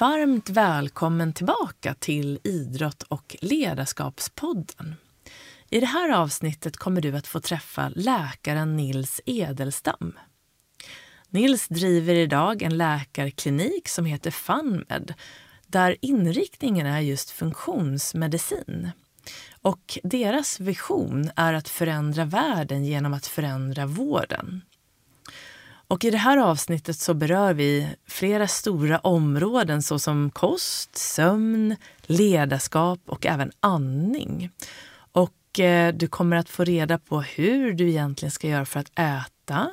Varmt välkommen tillbaka till Idrott och ledarskapspodden. I det här avsnittet kommer du att få träffa läkaren Nils Edelstam. Nils driver idag en läkarklinik som heter FunMed där inriktningen är just funktionsmedicin. Och deras vision är att förändra världen genom att förändra vården. Och I det här avsnittet så berör vi flera stora områden såsom kost, sömn, ledarskap och även andning. Och eh, du kommer att få reda på hur du egentligen ska göra för att äta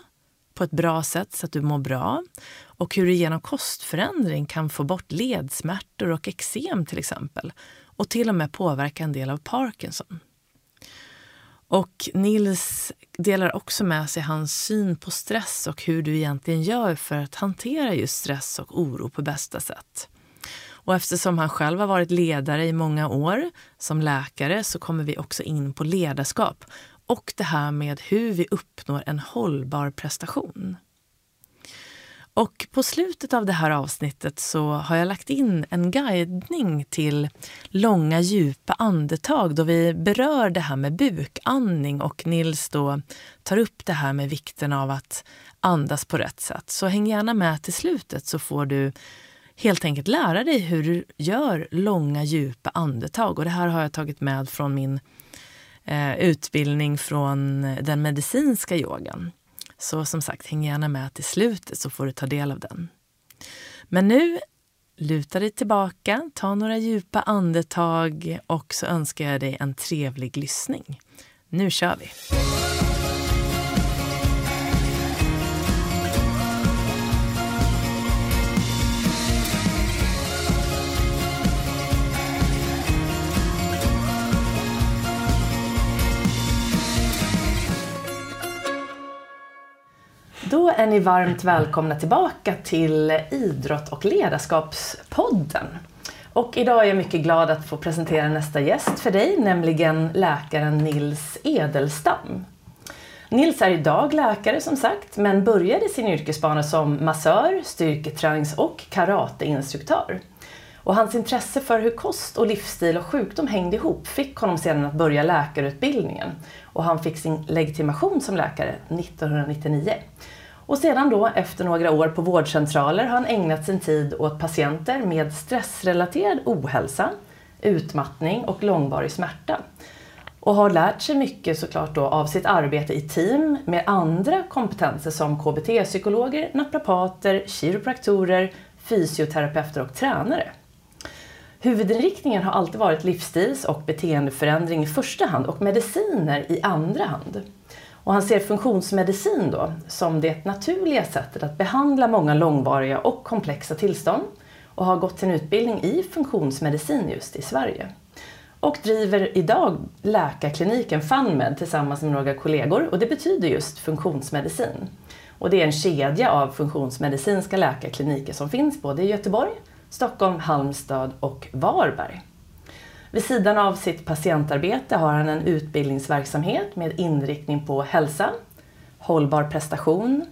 på ett bra sätt så att du mår bra och hur du genom kostförändring kan få bort ledsmärtor och eksem till exempel och till och med påverka en del av Parkinson. Och Nils delar också med sig hans syn på stress och hur du egentligen gör för att hantera just stress och oro på bästa sätt. Och eftersom han själv har varit ledare i många år som läkare så kommer vi också in på ledarskap och det här med hur vi uppnår en hållbar prestation. Och på slutet av det här avsnittet så har jag lagt in en guidning till långa djupa andetag då vi berör det här med bukandning och Nils då tar upp det här med vikten av att andas på rätt sätt. Så häng gärna med till slutet så får du helt enkelt lära dig hur du gör långa djupa andetag. Och det här har jag tagit med från min eh, utbildning från den medicinska yogan. Så som sagt, häng gärna med till slutet så får du ta del av den. Men nu, luta dig tillbaka, ta några djupa andetag och så önskar jag dig en trevlig lyssning. Nu kör vi! Då är ni varmt välkomna tillbaka till Idrott och ledarskapspodden. Och idag är jag mycket glad att få presentera nästa gäst för dig, nämligen läkaren Nils Edelstam. Nils är idag läkare som sagt, men började sin yrkesbana som massör, styrketränings och karateinstruktör. Och hans intresse för hur kost och livsstil och sjukdom hängde ihop fick honom sedan att börja läkarutbildningen. Och han fick sin legitimation som läkare 1999. Och sedan då, efter några år på vårdcentraler, har han ägnat sin tid åt patienter med stressrelaterad ohälsa, utmattning och långvarig smärta. Och har lärt sig mycket såklart då av sitt arbete i team med andra kompetenser som KBT-psykologer, naprapater, kiropraktorer, fysioterapeuter och tränare. Huvudinriktningen har alltid varit livsstils och beteendeförändring i första hand och mediciner i andra hand. Och han ser funktionsmedicin då som det naturliga sättet att behandla många långvariga och komplexa tillstånd och har gått sin utbildning i funktionsmedicin just i Sverige. Och driver idag läkarkliniken FunMed tillsammans med några kollegor och det betyder just funktionsmedicin. Och det är en kedja av funktionsmedicinska läkarkliniker som finns både i Göteborg, Stockholm, Halmstad och Varberg. Vid sidan av sitt patientarbete har han en utbildningsverksamhet med inriktning på hälsa, hållbar prestation,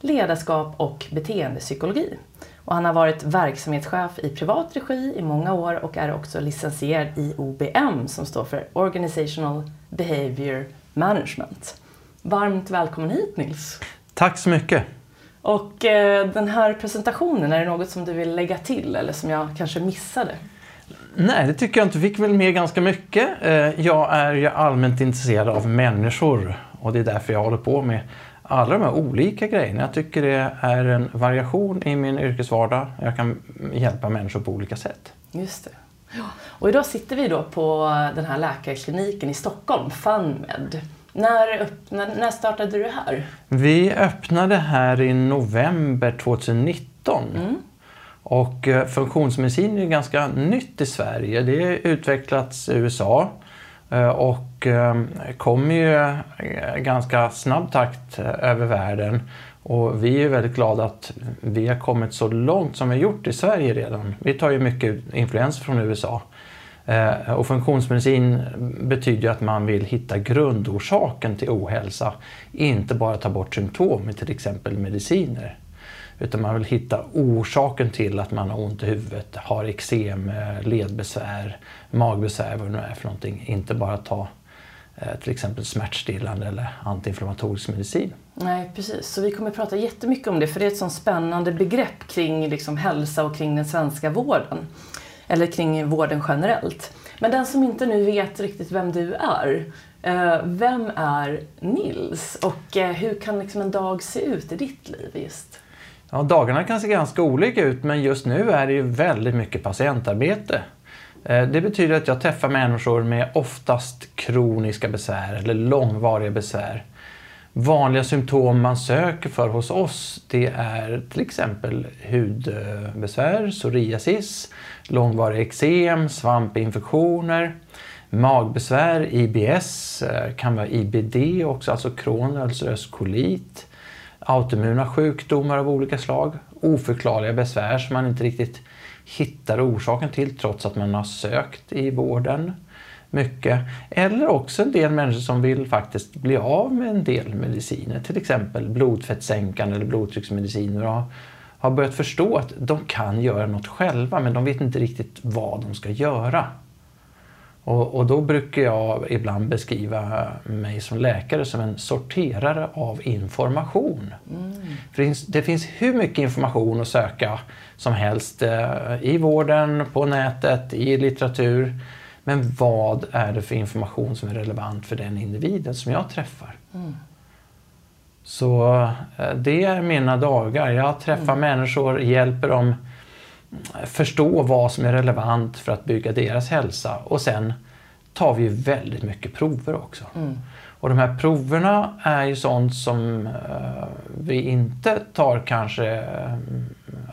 ledarskap och beteendepsykologi. Och han har varit verksamhetschef i privat regi i många år och är också licensierad i OBM som står för Organizational Behavior Management. Varmt välkommen hit Nils! Tack så mycket! Och eh, den här presentationen, är det något som du vill lägga till eller som jag kanske missade? Nej, det tycker jag inte. fick väl med ganska mycket. Eh, jag är ju allmänt intresserad av människor och det är därför jag håller på med alla de här olika grejerna. Jag tycker det är en variation i min yrkesvardag. Jag kan hjälpa människor på olika sätt. Just det. Och idag sitter vi då på den här läkarkliniken i Stockholm, FunMed. När, öppnade, när startade du här? Vi öppnade här i november 2019. Mm. Och eh, funktionsmedicin är ganska nytt i Sverige. Det har utvecklats i USA eh, och ehm, kommer ju eh, ganska snabb takt över världen. Och vi är väldigt glada att vi har kommit så långt som vi har gjort i Sverige redan. Vi tar ju mycket influens från USA. Och funktionsmedicin betyder att man vill hitta grundorsaken till ohälsa, inte bara ta bort symptom med till exempel mediciner. Utan man vill hitta orsaken till att man har ont i huvudet, har eksem, eh, ledbesvär, magbesvär, vad det nu är för någonting. Inte bara ta eh, till exempel smärtstillande eller antiinflammatorisk medicin. Nej, precis. Så vi kommer att prata jättemycket om det för det är ett sånt spännande begrepp kring liksom hälsa och kring den svenska vården. Eller kring vården generellt. Men den som inte nu vet riktigt vem du är, eh, vem är Nils och hur kan liksom en dag se ut i ditt liv just? Ja, dagarna kan se ganska olika ut men just nu är det ju väldigt mycket patientarbete. Eh, det betyder att jag träffar människor med oftast kroniska besvär eller långvariga besvär. Vanliga symptom man söker för hos oss det är till exempel hudbesvär, psoriasis, långvarig eksem, svampinfektioner, magbesvär, IBS, eh, kan vara IBD också, alltså Crohn, ulcerös kolit, autoimmuna sjukdomar av olika slag, oförklarliga besvär som man inte riktigt hittar orsaken till trots att man har sökt i vården mycket. Eller också en del människor som vill faktiskt bli av med en del mediciner, till exempel blodfettsänkande eller blodtrycksmediciner och har börjat förstå att de kan göra något själva men de vet inte riktigt vad de ska göra. Och, och, då brukar jag ibland beskriva mig som läkare som en sorterare av information. Mm. För det finns, det finns hur mycket information att söka som helst eh, i vården, på nätet, i litteratur. Men vad är det för information som är relevant för den individen som jag träffar? Mm. Så eh, det är mina dagar. Jag träffar mm. människor, hjälper dem förstå vad som är relevant för att bygga deras hälsa och sen tar vi väldigt mycket prover också. Mm. Och de här proverna är ju sånt som uh, vi inte tar kanske uh,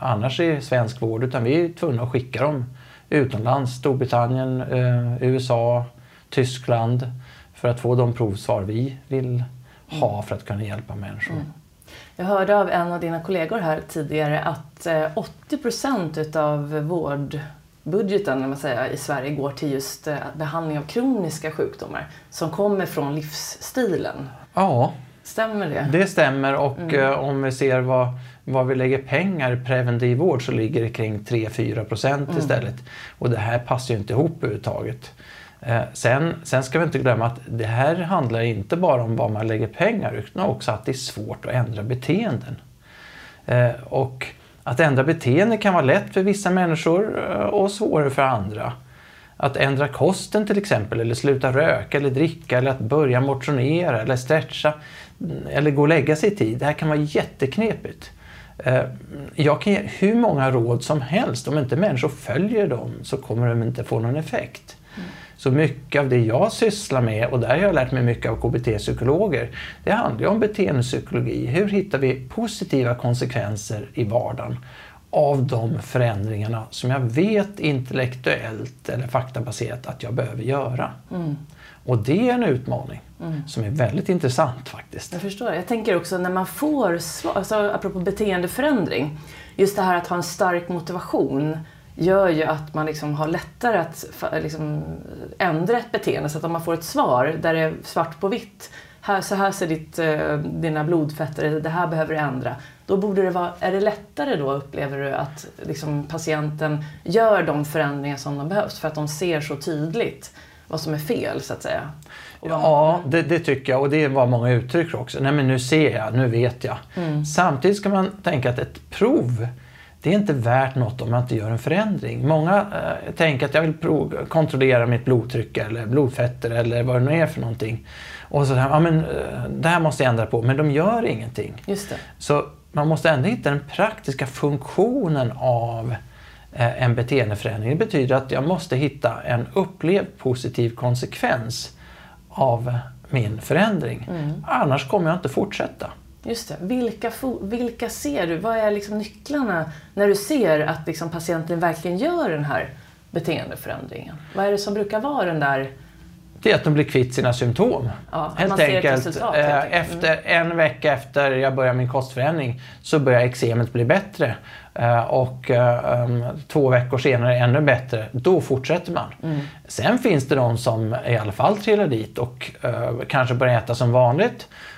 annars i svensk vård utan vi är tvungna att skicka dem utomlands, Storbritannien, uh, USA, Tyskland för att få de provsvar vi vill ha för att kunna hjälpa människor. Mm. Jag hörde av en av dina kollegor här tidigare att 80 procent utav vårdbudgeten man säger, i Sverige går till just behandling av kroniska sjukdomar som kommer från livsstilen. Ja, stämmer det? Det stämmer och mm. om vi ser vad, vad vi lägger pengar i preventiv vård så ligger det kring 3-4 procent mm. istället. Och det här passar ju inte ihop överhuvudtaget. Eh, sen, sen ska vi inte glömma att det här handlar inte bara om vad man lägger pengar utan också att det är svårt att ändra beteenden. Eh, och att ändra beteende kan vara lätt för vissa människor eh, och svårare för andra. Att ändra kosten till exempel, eller sluta röka eller dricka, eller att börja motionera eller stretcha, mm, eller gå och lägga sig i tid. Det här kan vara jätteknepigt. Eh, jag kan ge hur många råd som helst, om inte människor följer dem så kommer de inte få någon effekt. Så mycket av det jag sysslar med, och där har jag lärt mig mycket av KBT-psykologer, det handlar ju om beteendepsykologi. Hur hittar vi positiva konsekvenser i vardagen av de förändringarna som jag vet intellektuellt eller faktabaserat att jag behöver göra. Mm. Och det är en utmaning mm. som är väldigt intressant faktiskt. Jag förstår. Jag tänker också när man får svar, alltså apropå beteendeförändring, just det här att ha en stark motivation gör ju att man liksom har lättare att liksom ändra ett beteende. Så att om man får ett svar där det är svart på vitt, här, så här ser ditt, eh, dina blodfetter det här behöver du ändra. Då borde det vara, är det lättare då upplever du att liksom patienten gör de förändringar som de behövs för att de ser så tydligt vad som är fel så att säga? Ja, det, det, tycker jag och det var många uttryck också. Nej men nu ser jag, nu vet jag. Mm. Samtidigt ska man tänka att ett prov det är inte värt något om man inte gör en förändring. Många eh, tänker att jag vill prov, kontrollera mitt blodtryck eller blodfetter eller vad det nu är för någonting. Och så ja men eh, det här måste jag ändra på, men de gör ingenting. Just det. Så man måste ändå hitta den praktiska funktionen av eh, en beteendeförändring. Det betyder att jag måste hitta en upplevd positiv konsekvens av min förändring. Mm. Annars kommer jag inte fortsätta. Just det. Vilka, vilka ser du? Vad är liksom nycklarna när du ser att liksom patienten verkligen gör den här beteendeförändringen? Vad är det som brukar vara den där det är att de blir kvitt sina symptom. Ja, helt enkelt. Resultat, helt enkelt. Mm. Efter en vecka efter jag börjar min kostförändring så börjar eksemet bli bättre. Eh, och um, två veckor senare ännu bättre. Då fortsätter man. Mm. Sen finns det de som i alla fall trillar dit och kanske börjar äta som vanligt Eh,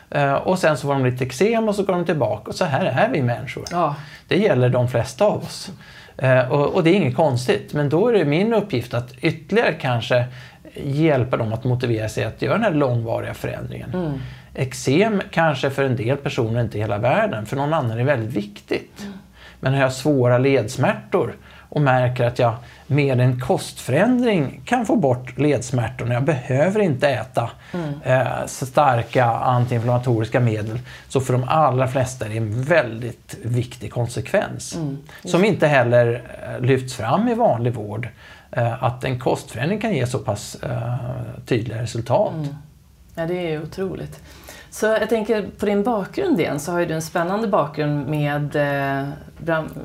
och sen så får de lite eksem och så går de tillbaka. Och så här är vi människor. Ja. Det gäller de flesta av oss. Eh, och, och det är inget konstigt. Men då är det min uppgift att ytterligare kanske hjälpa dem att motivera sig att göra den här långvariga förändringen. Mm. Eksem kanske för en del personer inte hela världen, för någon annan är väldigt viktigt. Mm. Men har jag svåra ledsmärtor och märker att jag med en kostförändring kan få bort ledsmärtorna, jag behöver inte äta Mm. eh, starka antiinflammatoriska medel, så för de allra flesta är det en väldigt viktig konsekvens. Mm. Som inte heller eh, lyfts fram i vanlig vård. Eh, att en kostförändring kan ge så pass eh, tydliga resultat. Mm. Ja, det är otroligt. Så jag tänker på din bakgrund igen så har ju du en spännande bakgrund med eh,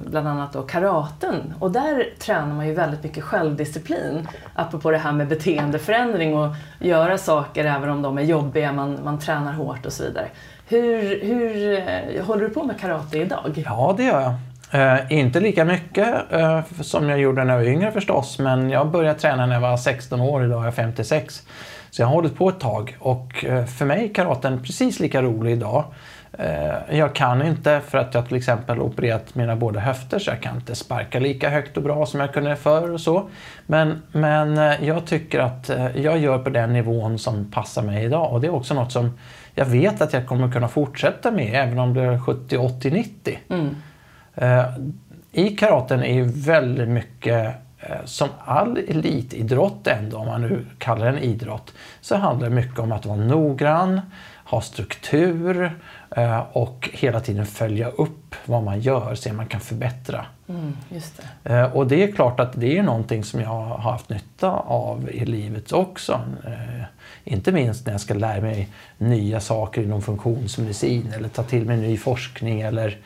bland annat då karaten. Och där tränar man ju väldigt mycket självdisciplin. Apropå det här med beteendeförändring och göra saker även om de är jobbiga, man, man tränar hårt och så vidare. Hur, hur eh, håller du på med karate idag? Ja, det gör jag. Eh, inte lika mycket eh, som jag gjorde när jag var yngre förstås, men jag började träna när jag var 16 år, idag är jag 56. Så jag har hållit på ett tag och eh, för mig är karaten precis lika rolig idag. Eh, jag kan inte, för att jag till exempel opererat mina båda höfter, så jag kan inte sparka lika högt och bra som jag kunde förr och så. Men, men eh, jag tycker att jag gör på den nivån som passar mig idag och det är också något som jag vet att jag kommer kunna fortsätta med även om det är 70, 80, 90. Mm. I karaten är ju väldigt mycket, som all elitidrott ändå, om man nu kallar den idrott, så handlar det mycket om att vara noggrann, ha struktur eh, och hela tiden följa upp vad man gör, se om man kan förbättra. Mm, just det. Eh, Och det är klart att det är någonting som jag har haft nytta av i livet också. Eh, Inte minst när jag ska lära mig nya saker inom funktionsmedicin eller ta till mig ny forskning eller,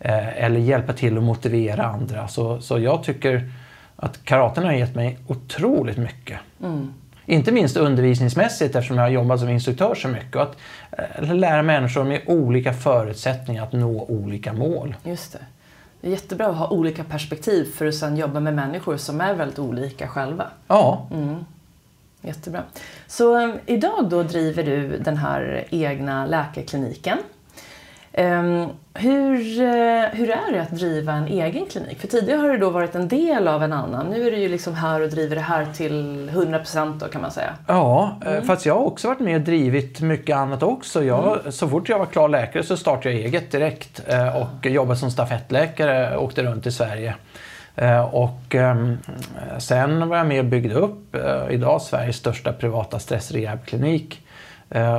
eh, eller hjälpa till att motivera andra. Så, så jag tycker att karaten har gett mig otroligt mycket. Mm. Inte minst undervisningsmässigt eftersom jag har jobbat som instruktör så mycket. Att eh, lära människor med olika förutsättningar att nå olika mål. Just det. Det är jättebra att ha olika perspektiv för att sedan jobba med människor som är väldigt olika själva. Ja, Mm. Jättebra. Så um, idag då driver du den här egna läkarkliniken. Ehm, hur, eh, hur är det att driva en egen klinik? För tidigare har du då varit en del av en annan. Nu är du ju liksom här och driver det här till 100% då kan man säga. Ja, eh, fast jag har också varit med och drivit mycket annat också. Jag, Så fort jag var klar läkare så startade jag eget direkt eh, och jobbade som stafettläkare och åkte runt i Sverige. Och ehm, sen var jag med och byggde upp idag Sveriges största privata stressrehabklinik eh,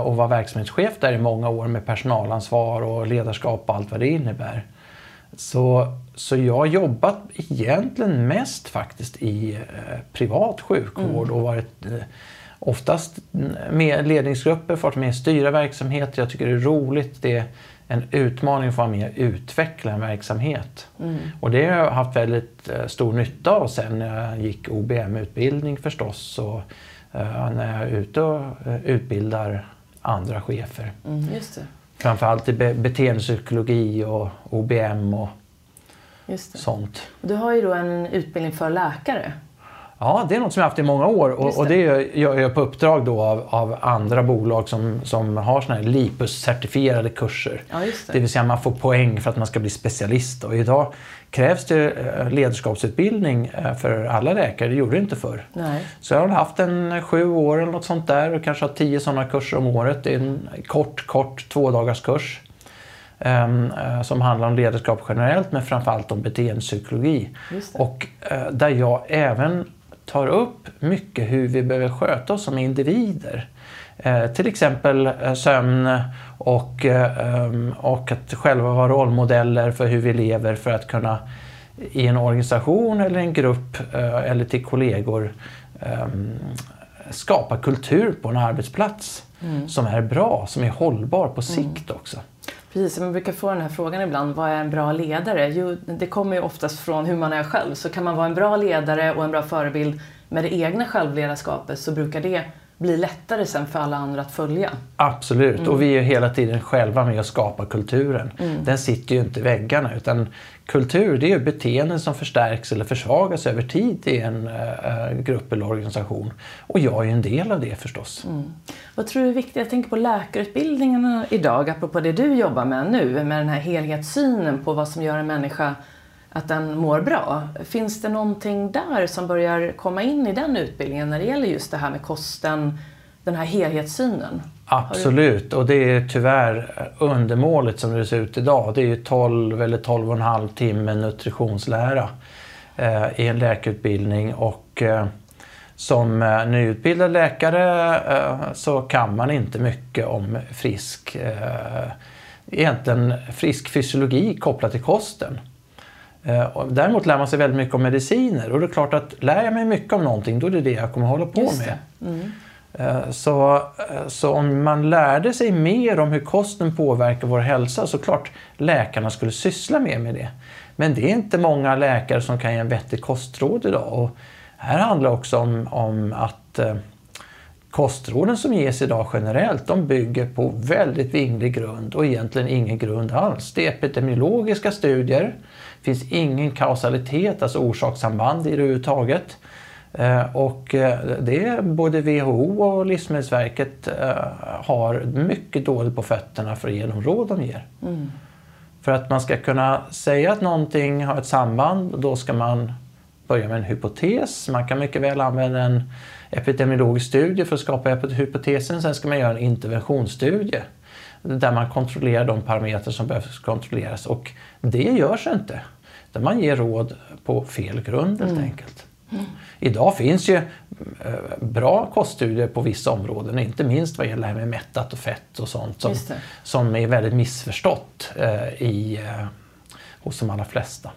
och var verksamhetschef där i många år med personalansvar och ledarskap och allt vad det innebär. Så, så jag har jobbat egentligen mest faktiskt i eh, privat sjukvård och varit eh, oftast med ledningsgrupper, fått med styra verksamheter. Jag tycker det är roligt. Det är en utmaning att få vara med och utveckla en verksamhet. Och det har jag haft väldigt eh, stor nytta av sen när jag gick OBM-utbildning förstås och eh, när jag är ute och eh, utbildar andra chefer. Mm, just det. Framförallt i be- beteendepsykologi och OBM och sånt. Du har ju då en utbildning för läkare. Ja, det är något som jag har haft i många år och, det. och det gör jag på uppdrag då av, av andra bolag som, som har såna här LIPUS-certifierade kurser. Ja, det. Det vill säga man får poäng för att man ska bli specialist. Och idag krävs det eh, ledarskapsutbildning eh, för alla läkare, det gjorde det inte förr. Nej. Så jag har haft en sju år eller något sånt där och kanske har tio sådana kurser om året. Det är en kort, kort tvådagars kurs. ehm, eh, som handlar om ledarskap generellt men framförallt om beteendepsykologi. Och där jag även tar upp mycket hur vi behöver sköta oss som individer. Eh, till exempel eh, sömn och, eh, ehm, och att själva vara rollmodeller för hur vi lever för att kunna i en organisation eller en grupp eh, eller till kollegor skapa kultur på en arbetsplats som är bra, som är hållbar på sikt också. Precis, man brukar få den här frågan ibland, vad är en bra ledare? Jo, det kommer ju oftast från hur man är själv. Så kan man vara en bra ledare och en bra förebild med det egna självledarskapet så brukar det blir lättare sen för alla andra att följa. Absolut, Mm. och vi är hela tiden själva med och skapar kulturen. Den sitter ju inte i väggarna utan kultur det är ju beteenden som förstärks eller försvagas över tid i en eh, eh grupp eller organisation. Och jag är ju en del av det förstås. Mm. Vad tror du är viktigt? Jag tänker på läkarutbildningarna idag, apropå det du jobbar med nu, med den här helhetssynen på vad som gör en människa att den mår bra. Finns det någonting där som börjar komma in i den utbildningen när det gäller just det här med kosten, den här helhetssynen? Absolut, och det är tyvärr undermåligt som det ser ut idag. Det är ju 12 eller 12 och en halv timme nutritionslära eh, i en läkarutbildning och eh, som eh, nyutbildad läkare eh, så kan man inte mycket om frisk, eh, egentligen frisk fysiologi kopplat till kosten. Eh, Däremot lär man sig väldigt mycket om mediciner och det är klart att lär jag mig mycket om någonting då är det det jag kommer hålla på med. det. Eh, så, eh, så om man lärde sig mer om hur kosten påverkar vår hälsa så klart läkarna skulle syssla mer med det. Men det är inte många läkare som kan ge en vettig kostråd idag. Och här handlar det också om, om att eh, kostråden som ges idag generellt de bygger på väldigt vinglig grund och egentligen ingen grund alls. Det är epidemiologiska studier. Det finns ingen kausalitet, alltså orsakssamband i det överhuvudtaget. Eh, Och eh, det är både WHO och Livsmedelsverket eh, har mycket dåligt på fötterna för att ge de råd de ger. För att man ska kunna säga att någonting har ett samband, då ska man börja med en hypotes. Man kan mycket väl använda en epidemiologisk studie för att skapa hypotesen. Sen ska man göra en interventionsstudie där man kontrollerar de parametrar som behövs kontrolleras. Och det görs inte. Där man ger råd på fel grund helt enkelt. Idag finns ju eh, bra koststudier på vissa områden, inte minst vad gäller det här med mättat och fett och sånt som, som är väldigt missförstått eh, i, eh, hos de allra flesta.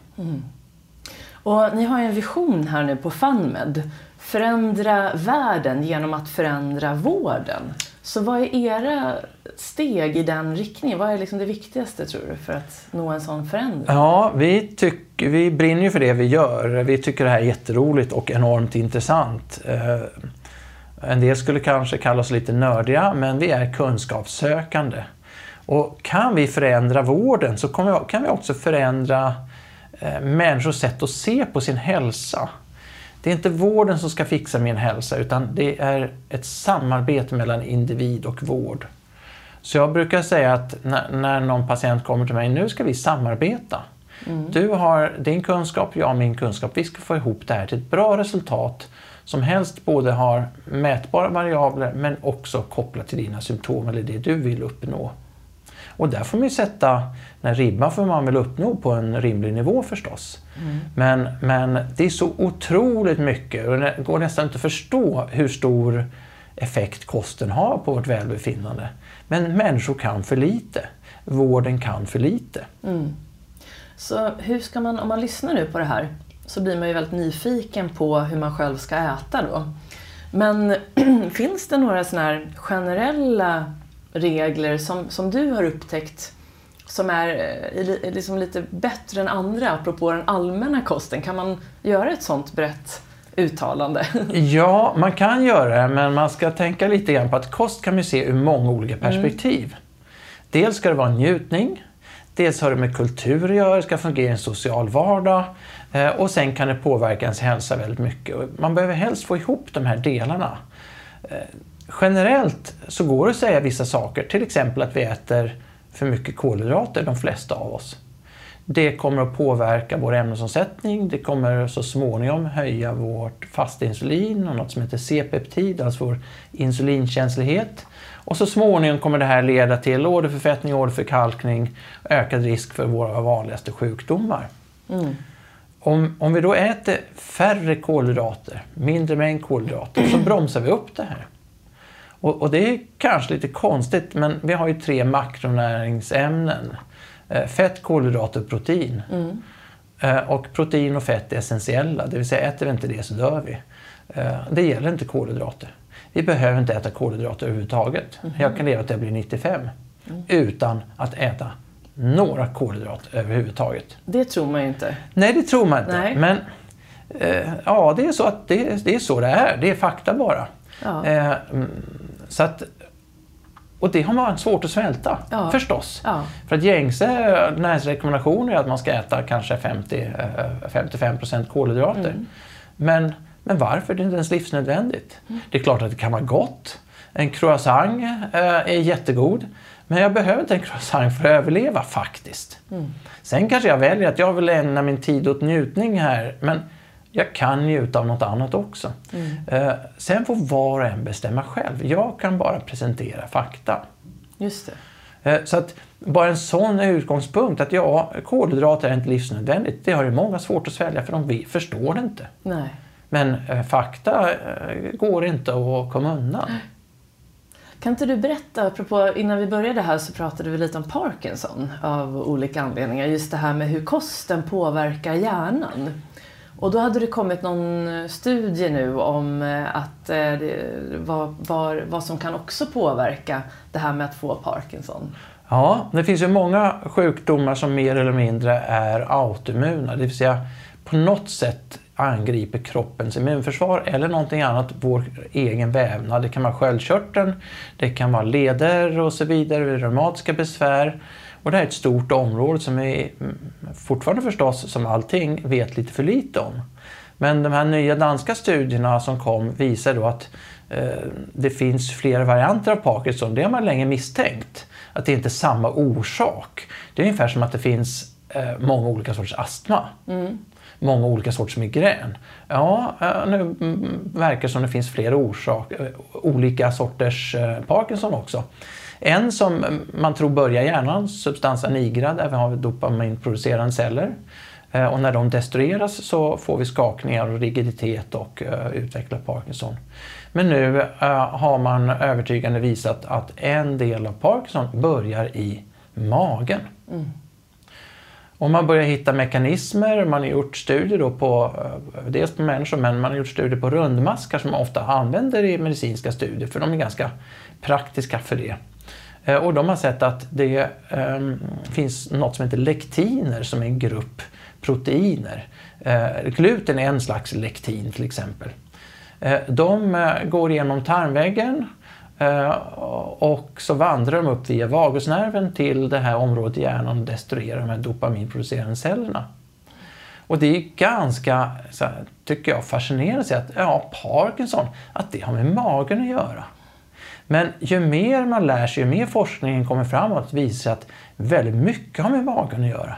Och ni har ju en vision här nu på FunMed. Förändra världen genom att förändra vården. Så vad är era steg i den riktningen? Vad är liksom det viktigaste tror du för att nå en sån förändring? Ja, vi, tyck, vi brinner ju för det vi gör. Vi tycker det här är jätteroligt och enormt intressant. Eh, en del skulle kanske kalla oss lite nördiga, men vi är kunskapssökande. Och kan vi förändra vården så kan vi också förändra eh, människors sätt att se på sin hälsa. Det är inte vården som ska fixa min hälsa utan det är ett samarbete mellan individ och vård. Så jag brukar säga att när, när någon patient kommer till mig, nu ska vi samarbeta. Du har din kunskap, jag har min kunskap. Vi ska få ihop det här till ett bra resultat som helst både har mätbara variabler men också kopplat till dina symptom eller det du vill uppnå. Och där får man ju sätta den ribban för vad man vill uppnå på en rimlig nivå förstås. Men, men det är så otroligt mycket och det går nästan inte att förstå hur stor effekt kosten har på vårt välbefinnande. Men människor kan för lite. Vården kan för lite. Så hur ska man, om man lyssnar nu på det här, så blir man ju väldigt nyfiken på hur man själv ska äta då. Men finns det några sådana här generella regler som, som du har upptäckt som är eh, li- liksom lite bättre än andra, apropå den allmänna kosten? Kan man göra ett sånt brett uttalande? Ja, man kan göra det, men man ska tänka lite grann på att kost kan man se ur många olika perspektiv. Dels ska det vara njutning, dels har det med kultur att göra, det ska fungera i en social vardag eh, och sen kan det påverka ens hälsa väldigt mycket. Man behöver helst få ihop de här delarna. Generellt så går det att säga vissa saker, till exempel att vi äter för mycket kolhydrater, de flesta av oss. Det kommer att påverka vår ämnesomsättning. Det kommer så småningom höja vårt fasta insulin och något som heter C-peptid, alltså vår insulinkänslighet. Och så småningom kommer det här leda till åderförfettning, åderförkalkning, ökad risk för våra vanligaste sjukdomar. Om, om vi då äter färre kolhydrater, mindre mängd kolhydrater, så bromsar vi upp det här. Och, och det är kanske lite konstigt, men vi har ju tre makronäringsämnen. Eh, Fett, kolhydrater och protein. Eh, Och protein och fett är essentiella, det vill säga äter vi inte det så dör vi. Eh, Det gäller inte kolhydrater. Vi behöver inte äta kolhydrater överhuvudtaget. Jag kan leva till jag blir 95 utan att äta några kolhydrater överhuvudtaget. Det tror man ju inte. Nej, det tror man inte. Nej. Men eh, ja, det är så att det, det är så det är. Det är fakta bara. Ja. Eh, mm, så att, och det har man svårt att svälta, Ja. förstås. Ja. För att gängse näringsrekommendationer är att man ska äta kanske 50, eh, 55% kolhydrater. Mm. Men, men varför? Det är inte ens livsnödvändigt. Mm. Det är klart att det kan vara gott. En croissant eh, är jättegod. Men jag behöver inte en croissant för att överleva faktiskt. Mm. Sen kanske jag väljer att jag vill ägna min tid åt njutning här. Men jag kan njuta av något annat också. Mm. Eh, sen får var och en bestämma själv. Jag kan bara presentera fakta. Just det. Eh, Så att bara en sån utgångspunkt att ja, kolhydrater är inte livsnödvändigt. Det har ju många svårt att svälja för de förstår det inte. Nej. Men eh, fakta går inte att komma undan. Kan inte du berätta, apropå, innan vi började här så pratade vi lite om Parkinson av olika anledningar. Just det här med hur kosten påverkar hjärnan. Och då hade det kommit någon eh, studie nu om eh, att eh, det, vad, vad, vad som kan också påverka det här med att få Parkinson. Ja, det finns ju många sjukdomar som mer eller mindre är autoimmuna. Det vill säga på något sätt angriper kroppens immunförsvar eller någonting annat, vår egen vävnad. Det kan vara sköldkörteln, det kan vara leder och så vidare, reumatiska besvär. Och det här är ett stort område som vi mm, fortfarande förstås, som allting, vet lite för lite om. Men de här nya danska studierna som kom visar då att eh, det finns flera varianter av Parkinson. Det har man länge misstänkt. Att det inte är samma orsak. Det är ungefär som att det finns eh, många olika sorters astma. Många olika sorters migrän. Ja, eh, nu mm, verkar det som det finns flera orsak, eh, olika sorters eh, Parkinson också. En som mm, man tror börjar hjärnan, substansa nigra, där vi har dopaminproducerande celler. Eh, Och när de destrueras så får vi skakningar och rigiditet och uh, utvecklar Parkinson. Men nu eh, har man övertygande visat att en del av Parkinson börjar i magen. Och man börjar hitta mekanismer, man har gjort studier då på, eh, dels på människor, men man har gjort studier på rundmaskar som man ofta använder i medicinska studier, för de är ganska praktiska för det. Eh, och de har sett att det ehm, finns något som heter lektiner som är en grupp proteiner. Eh, gluten är en slags lektin till exempel. Eh, de eh, går igenom tarmväggen eh, och så vandrar de upp via vagusnerven till det här området i hjärnan och destruerar de här dopaminproducerande cellerna. Och det är ganska, så här, tycker jag, fascinerande att se att ja, Parkinson, att det har med magen att göra. Men ju mer man lär sig, ju mer forskningen kommer framåt visar att väldigt mycket har med magen att göra.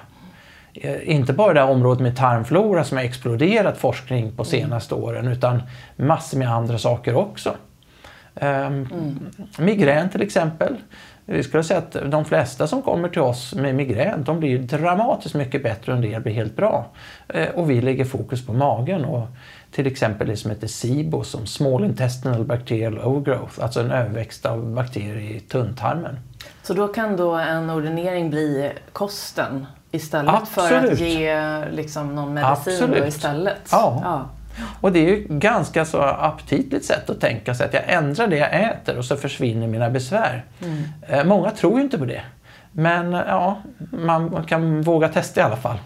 Eh, Inte bara det här området med tarmflora som har exploderat forskning på senaste åren utan massor med andra saker också. Ehm, Migrän till exempel. Vi skulle säga att de flesta som kommer till oss med migrän de blir dramatiskt mycket bättre och en del blir helt bra. Eh, Och vi lägger fokus på magen och till exempel det som heter SIBO som Small Intestinal Bacterial Overgrowth, alltså en överväxt av bakterier i tunntarmen. Så då kan då en ordinering bli kosten istället för att Absolut. ge liksom någon medicin Absolut. istället? Ja. ja. Och det är ju ganska så aptitligt sätt att tänka sig att jag ändrar det jag äter och så försvinner mina besvär. Eh, Många tror ju inte på det. Men eh, ja, man man kan våga testa i alla fall.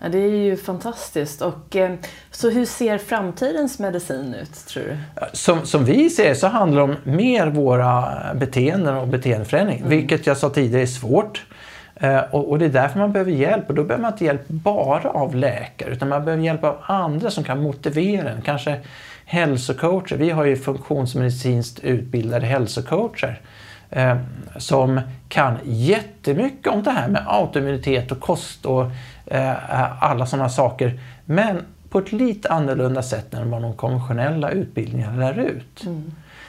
Ja, det är ju fantastiskt. Och, eh, så hur ser framtidens medicin ut, tror du? Som, som vi ser så handlar det om mer våra beteenden och beteendeförändring. Vilket jag sa tidigare är svårt. Eh, och, och det är därför man behöver hjälp. Och då behöver man inte hjälp bara av läkare utan man behöver hjälp av andra som kan motivera en. Kanske hälsocoacher. Vi har ju funktionsmedicinskt utbildade hälsocoacher. Eh, som kan jättemycket om det här med autoimmunitet och kost och eh, alla sådana saker. Men på ett lite annorlunda sätt än vad de konventionella utbildningarna lär ut.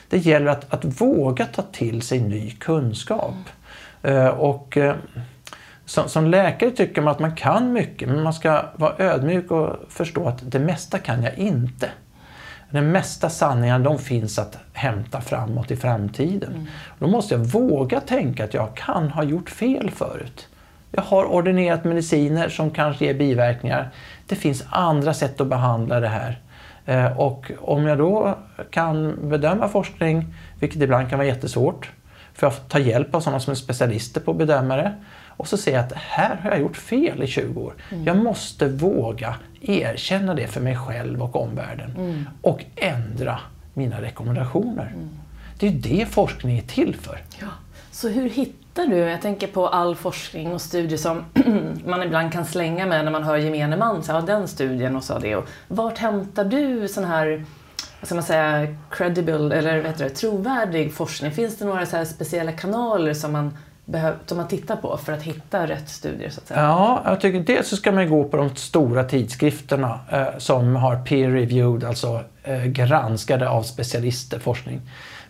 Det gäller att, att våga ta till sig ny kunskap. Eh, och eh, som, som läkare tycker man att man kan mycket men man ska vara ödmjuk och förstå att det mesta kan jag inte. Den mesta sanningen de finns att hämta framåt i framtiden. Då måste jag våga tänka att jag kan ha gjort fel förut. Jag har ordinerat mediciner som kanske ger biverkningar. Det finns andra sätt att behandla det här. Eh, och om jag då kan bedöma forskning, vilket ibland kan vara jättesvårt, för jag tar ta hjälp av sådana som är specialister på att bedöma det. Och så ser jag att här har jag gjort fel i 20 år. Jag måste våga erkänna det för mig själv och omvärlden. Och ändra mina rekommendationer. Det är ju det forskning är till för. Ja. Så hur hittar du, jag tänker på all forskning och studier som man ibland kan slänga med när man hör gemene man, så, den studien och så det. Och vart hämtar du sån här vad ska man säga, credible, eller vad heter det, trovärdig forskning? Finns det några så speciella kanaler som man, som man tittar på för att hitta rätt studier? Så att säga? Ja, jag tycker dels så ska man gå på de stora tidskrifterna eh, som har peer-reviewed, alltså eh, granskade av specialister forskning.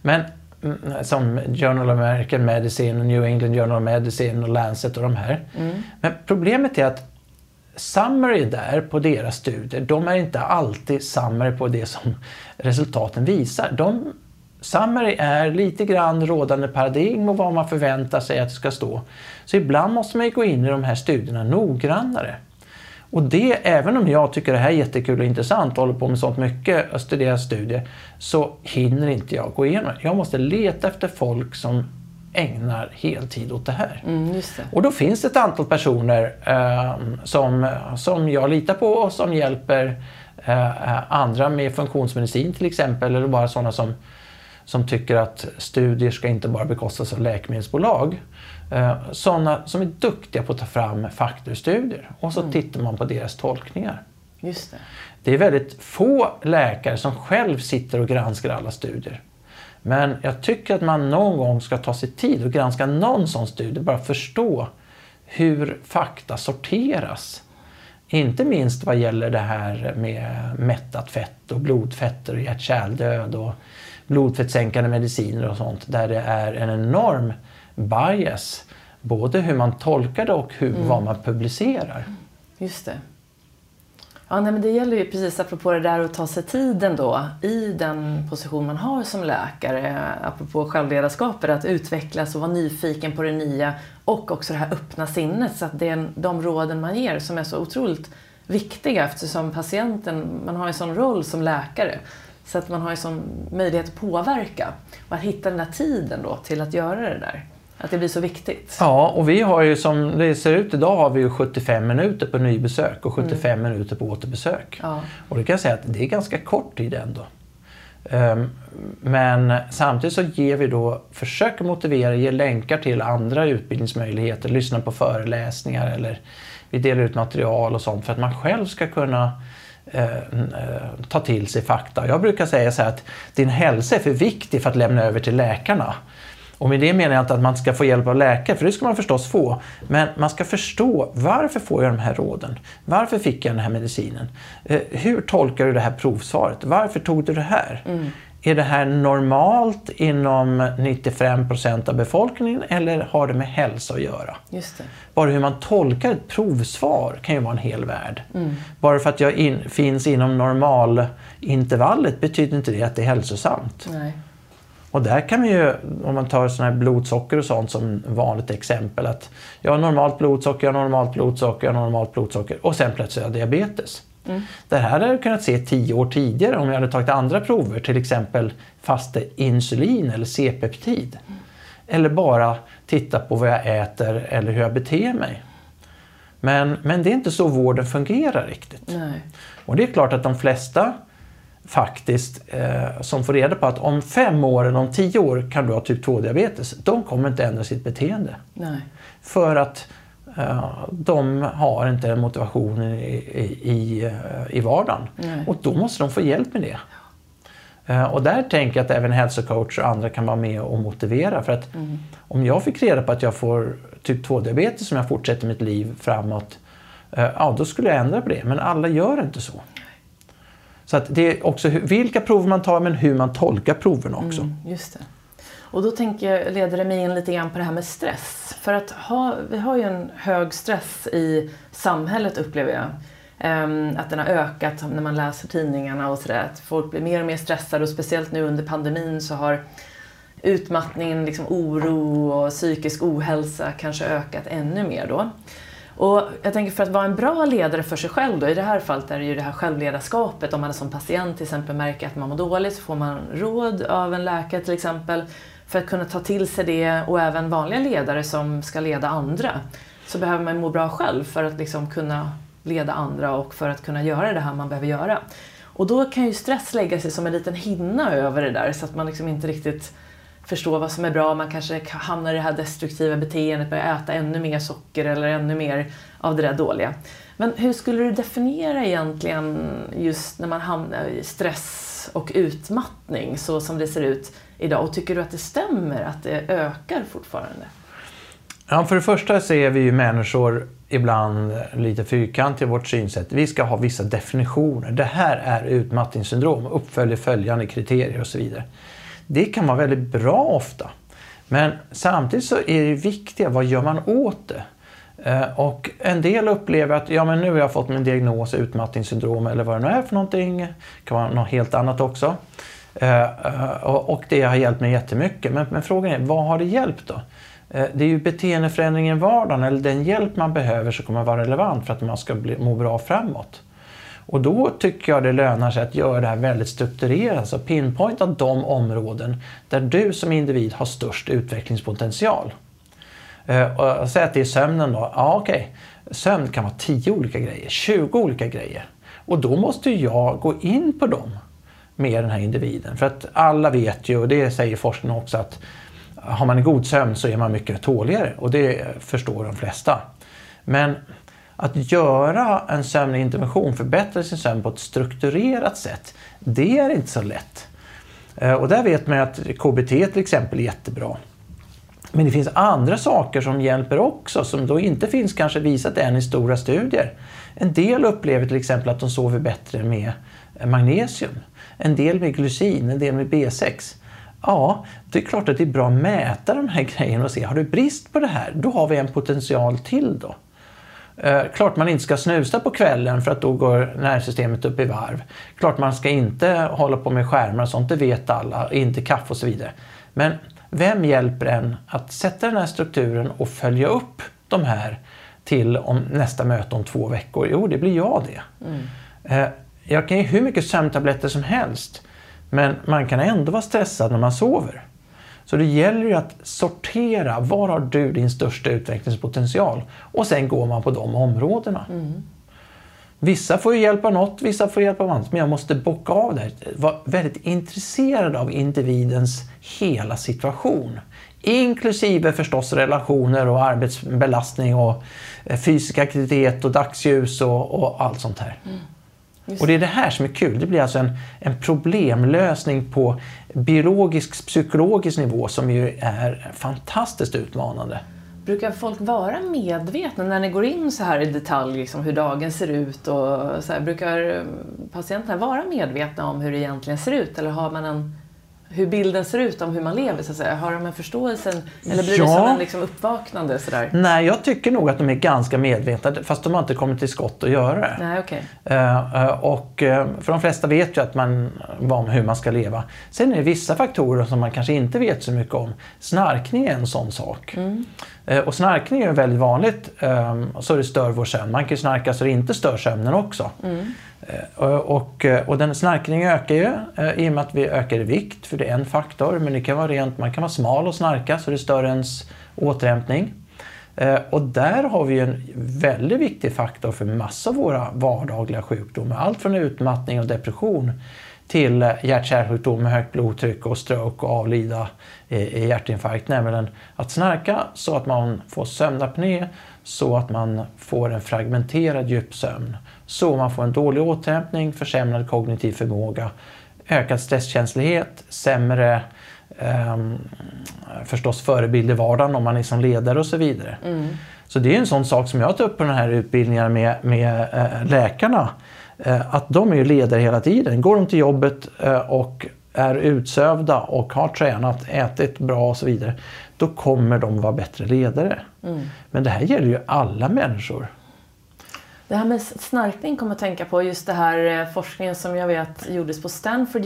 Men mm, som Journal of American Medicine, New England Journal of Medicine och Lancet och de här. Mm. Men problemet är att summary där på deras studier, de är inte alltid summary på det som resultaten visar. De, summary är lite grann rådande paradigm och vad man förväntar sig att det ska stå. Så ibland måste man gå in i de här studierna noggrannare. Och det, även om jag tycker det här är jättekul och intressant och håller på med sånt mycket och studerar studier, så hinner inte jag gå igenom det. Jag måste leta efter folk som ägnar heltid åt det här. Mm, det. Och då finns det ett antal personer eh, som, som jag litar på och som hjälper eh, andra med funktionsmedicin till exempel, eller bara sådana som, som tycker att studier ska inte bara bekostas av läkemedelsbolag. Eh, sådana som är duktiga på att ta fram faktorstudier och så mm. tittar man på deras tolkningar. Just det. det är väldigt få läkare som själv sitter och granskar alla studier. Men jag tycker att man någon gång ska ta sig tid och granska någon sån studie, bara förstå hur fakta sorteras. Inte minst vad gäller det här med mättat fett och blodfetter och hjärt-kärldöd och blodfettsänkande mediciner och sånt där det är en enorm bias. Både hur man tolkar det och hur, mm. vad man publicerar. Just det. Ja, nej, men det gäller ju precis apropå det där att ta sig tiden då i den position man har som läkare, apropå självledarskapet, att utvecklas och vara nyfiken på det nya och också det här öppna sinnet så att det är de råden man ger som är så otroligt viktiga eftersom patienten, man har en sån roll som läkare så att man har en sån möjlighet att påverka och att hitta den där tiden då till att göra det där. Att det blir så viktigt. Ja, och vi har ju som det ser ut idag har vi ju 75 minuter på nybesök och 75 mm. minuter på återbesök. Ja. Och det kan jag säga att det är ganska kort tid ändå. Um, men samtidigt så ger vi då, försöker motivera, ge länkar till andra utbildningsmöjligheter, lyssna på föreläsningar eller vi delar ut material och sånt för att man själv ska kunna Eh, ta till sig fakta. Jag brukar säga så här att din hälsa är för viktig för att lämna över till läkarna. Och med det menar jag inte att man ska få hjälp av läkare, för det ska man förstås få. Men man ska förstå varför får jag de här råden? Varför fick jag den här medicinen? Eh, hur tolkar du det här provsvaret? Varför tog du det här? Mm. Är det här normalt inom 95 procent av befolkningen eller har det med hälsa att göra? Just det. Bara hur man tolkar ett provsvar kan ju vara en hel värld. Mm. Bara för att jag in, finns inom normalintervallet betyder inte det att det är hälsosamt. Nej. Och där kan vi ju, om man tar såna här blodsocker och sånt som vanligt exempel, att jag har normalt blodsocker, jag har normalt blodsocker, jag har normalt blodsocker och sen plötsligt har jag diabetes. Mm. Det här hade jag kunnat se tio år tidigare om jag hade tagit andra prover, till exempel faste insulin eller C-peptid. Mm. Eller bara titta på vad jag äter eller hur jag beter mig. Men, men det är inte så vården fungerar riktigt. Nej. Och det är klart att de flesta faktiskt eh, som får reda på att om fem år eller om tio år kan du ha typ 2-diabetes. De kommer inte ändra sitt beteende. Nej. För att de har inte motivationen i, i, i, eh, i vardagen. Nej. Och då måste de få hjälp med det. Eh, och där tänker jag att även hälsocoach och andra kan vara med och motivera. För att mm. om jag fick reda på att jag får typ 2-diabetes som jag fortsätter mitt liv framåt, eh, ja då skulle jag ändra på det. Men alla gör inte så. Så att det är också vilka prover man tar men hur man tolkar proven också. Mm, just det. Och då tänker jag, leder det mig in lite grann på det här med stress. För att ha, vi har ju en hög stress i samhället upplever jag. Um, att den har ökat när man läser tidningarna och sådär. Att folk blir mer och mer stressade och speciellt nu under pandemin så har utmattningen, liksom oro och psykisk ohälsa kanske ökat ännu mer då. Och jag tänker för att vara en bra ledare för sig själv då, i det här fallet är det ju det här självledarskapet. Om man som patient till exempel märker att man mår dåligt så får man råd av en läkare till exempel för att kunna ta till sig det och även vanliga ledare som ska leda andra. Så behöver man må bra själv för att liksom kunna leda andra och för att kunna göra det här man behöver göra. Och då kan ju stress lägga sig som en liten hinna över det där så att man liksom inte riktigt förstår vad som är bra. Man kanske hamnar i det här destruktiva beteendet, börjar äta ännu mer socker eller ännu mer av det där dåliga. Men hur skulle du definiera egentligen just när man hamnar i stress och utmattning så som det ser ut idag? Och tycker du att det stämmer att det ökar fortfarande? Ja, för det första så är vi ju människor ibland lite fyrkantiga i vårt synsätt. Vi ska ha vissa definitioner. Det här är utmattningssyndrom, uppföljer följande kriterier och så vidare. Det kan vara väldigt bra ofta. Men samtidigt så är det viktiga, vad gör man åt det? Eh, och en del upplever att ja, men nu har jag fått min diagnos utmattningssyndrom eller vad det nu är för någonting. Det kan vara något helt annat också. Eh, eh, och det har hjälpt mig jättemycket. Men, men frågan är, vad har det hjälpt då? Eh, det är ju beteendeförändringen i vardagen eller den hjälp man behöver som kommer vara relevant för att man ska bli, må bra framåt. Och då tycker jag det lönar sig att göra det här väldigt strukturerat, alltså pinpointa de områden där du som individ har störst utvecklingspotential. Och säg att det är sömnen då. Ja, okej. Sömn kan vara 10 olika grejer, 20 olika grejer. Och då måste jag gå in på dem med den här individen. För att alla vet ju, och det säger forskningen också, att har man en god sömn så är man mycket tåligare. Och det förstår de flesta. Men att göra en sömnintervention, förbättra sin sömn på ett strukturerat sätt, det är inte så lätt. Eh, och där vet man att KBT till exempel är jättebra. Men det finns andra saker som hjälper också, som då inte finns kanske visat än i stora studier. En del upplever till exempel att de sover bättre med magnesium. En del med glycin, en del med B6. Ja, det är klart att det är bra att mäta de här grejerna och se, har du brist på det här, då har vi en potential till då. Eh, klart man inte ska snusa på kvällen för att då går nervsystemet upp i varv. Klart man ska inte hålla på med skärmar och sånt, det vet alla. Inte kaffe och så vidare. Men vem hjälper en att sätta den här strukturen och följa upp de här till om nästa möte om två veckor? Jo, det blir jag det. Mm. Eh, jag kan ge hur mycket sömntabletter som helst. Men man kan ändå vara stressad när man sover. Så det gäller ju att sortera, var har du din största utvecklingspotential? Och sen går man på de områdena. Mm. Vissa får ju hjälp av något, vissa får hjälp av annat. Men jag måste bocka av det här. Vara väldigt intresserad av individens hela situation. Inklusive förstås relationer och arbetsbelastning och eh, fysisk aktivitet och dagsljus och, och allt sånt här. Mm. Och det är det här som är kul. Det blir alltså en, en problemlösning på biologisk, psykologisk nivå som ju är fantastiskt utmanande. Brukar folk vara medvetna när ni går in så här i detalj, liksom hur dagen ser ut? Och så här, brukar patienterna vara medvetna om hur det egentligen ser ut? Eller har man en hur bilden ser ut om hur man lever? Så att säga. Har de en förståelse eller blir ja. det som en liksom uppvaknande? Sådär? Nej, jag tycker nog att de är ganska medvetna fast de har inte kommit till skott att göra det. Nej, okay. Uh, uh, och, uh, för de flesta vet ju att man, om hur man ska leva. Sen är det vissa faktorer som man kanske inte vet så mycket om. Snarkning är en sån sak. Mm. Och snarkning är väldigt vanligt um, så det stör vår sömn. Man kan snarka så det inte stör sömnen också. Mm. Eh, och, eh, och den snarkningen ökar ju eh, i och med att vi ökar i vikt, för det är en faktor. Men det kan vara rent, man kan vara smal och snarka så det stör ens återhämtning. Och där har vi en väldigt viktig faktor för massa av våra vardagliga sjukdomar. Allt från utmattning och depression till hjärt-kärlsjukdom med högt blodtryck och stroke och avlida i hjärtinfarkt. Nämligen att snarka så att man får sömnapné, så att man får en fragmenterad djupsömn. Så man får en dålig återhämtning, försämrad kognitiv förmåga, ökad stresskänslighet, sämre eh, förstås förebild i vardagen om man är som ledare och så vidare. Mm. Så det är en sån sak som jag tar upp på den här utbildningen med, med äh, läkarna. Äh, att de är ledare hela tiden. Går de till jobbet äh, och är utsövda och har tränat, ätit bra och så vidare. Då kommer de vara bättre ledare. Mm. Men det här gäller ju alla människor. Det här med snarkning kommer att tänka på just det här eh, forskningen som jag vet gjordes på Stanford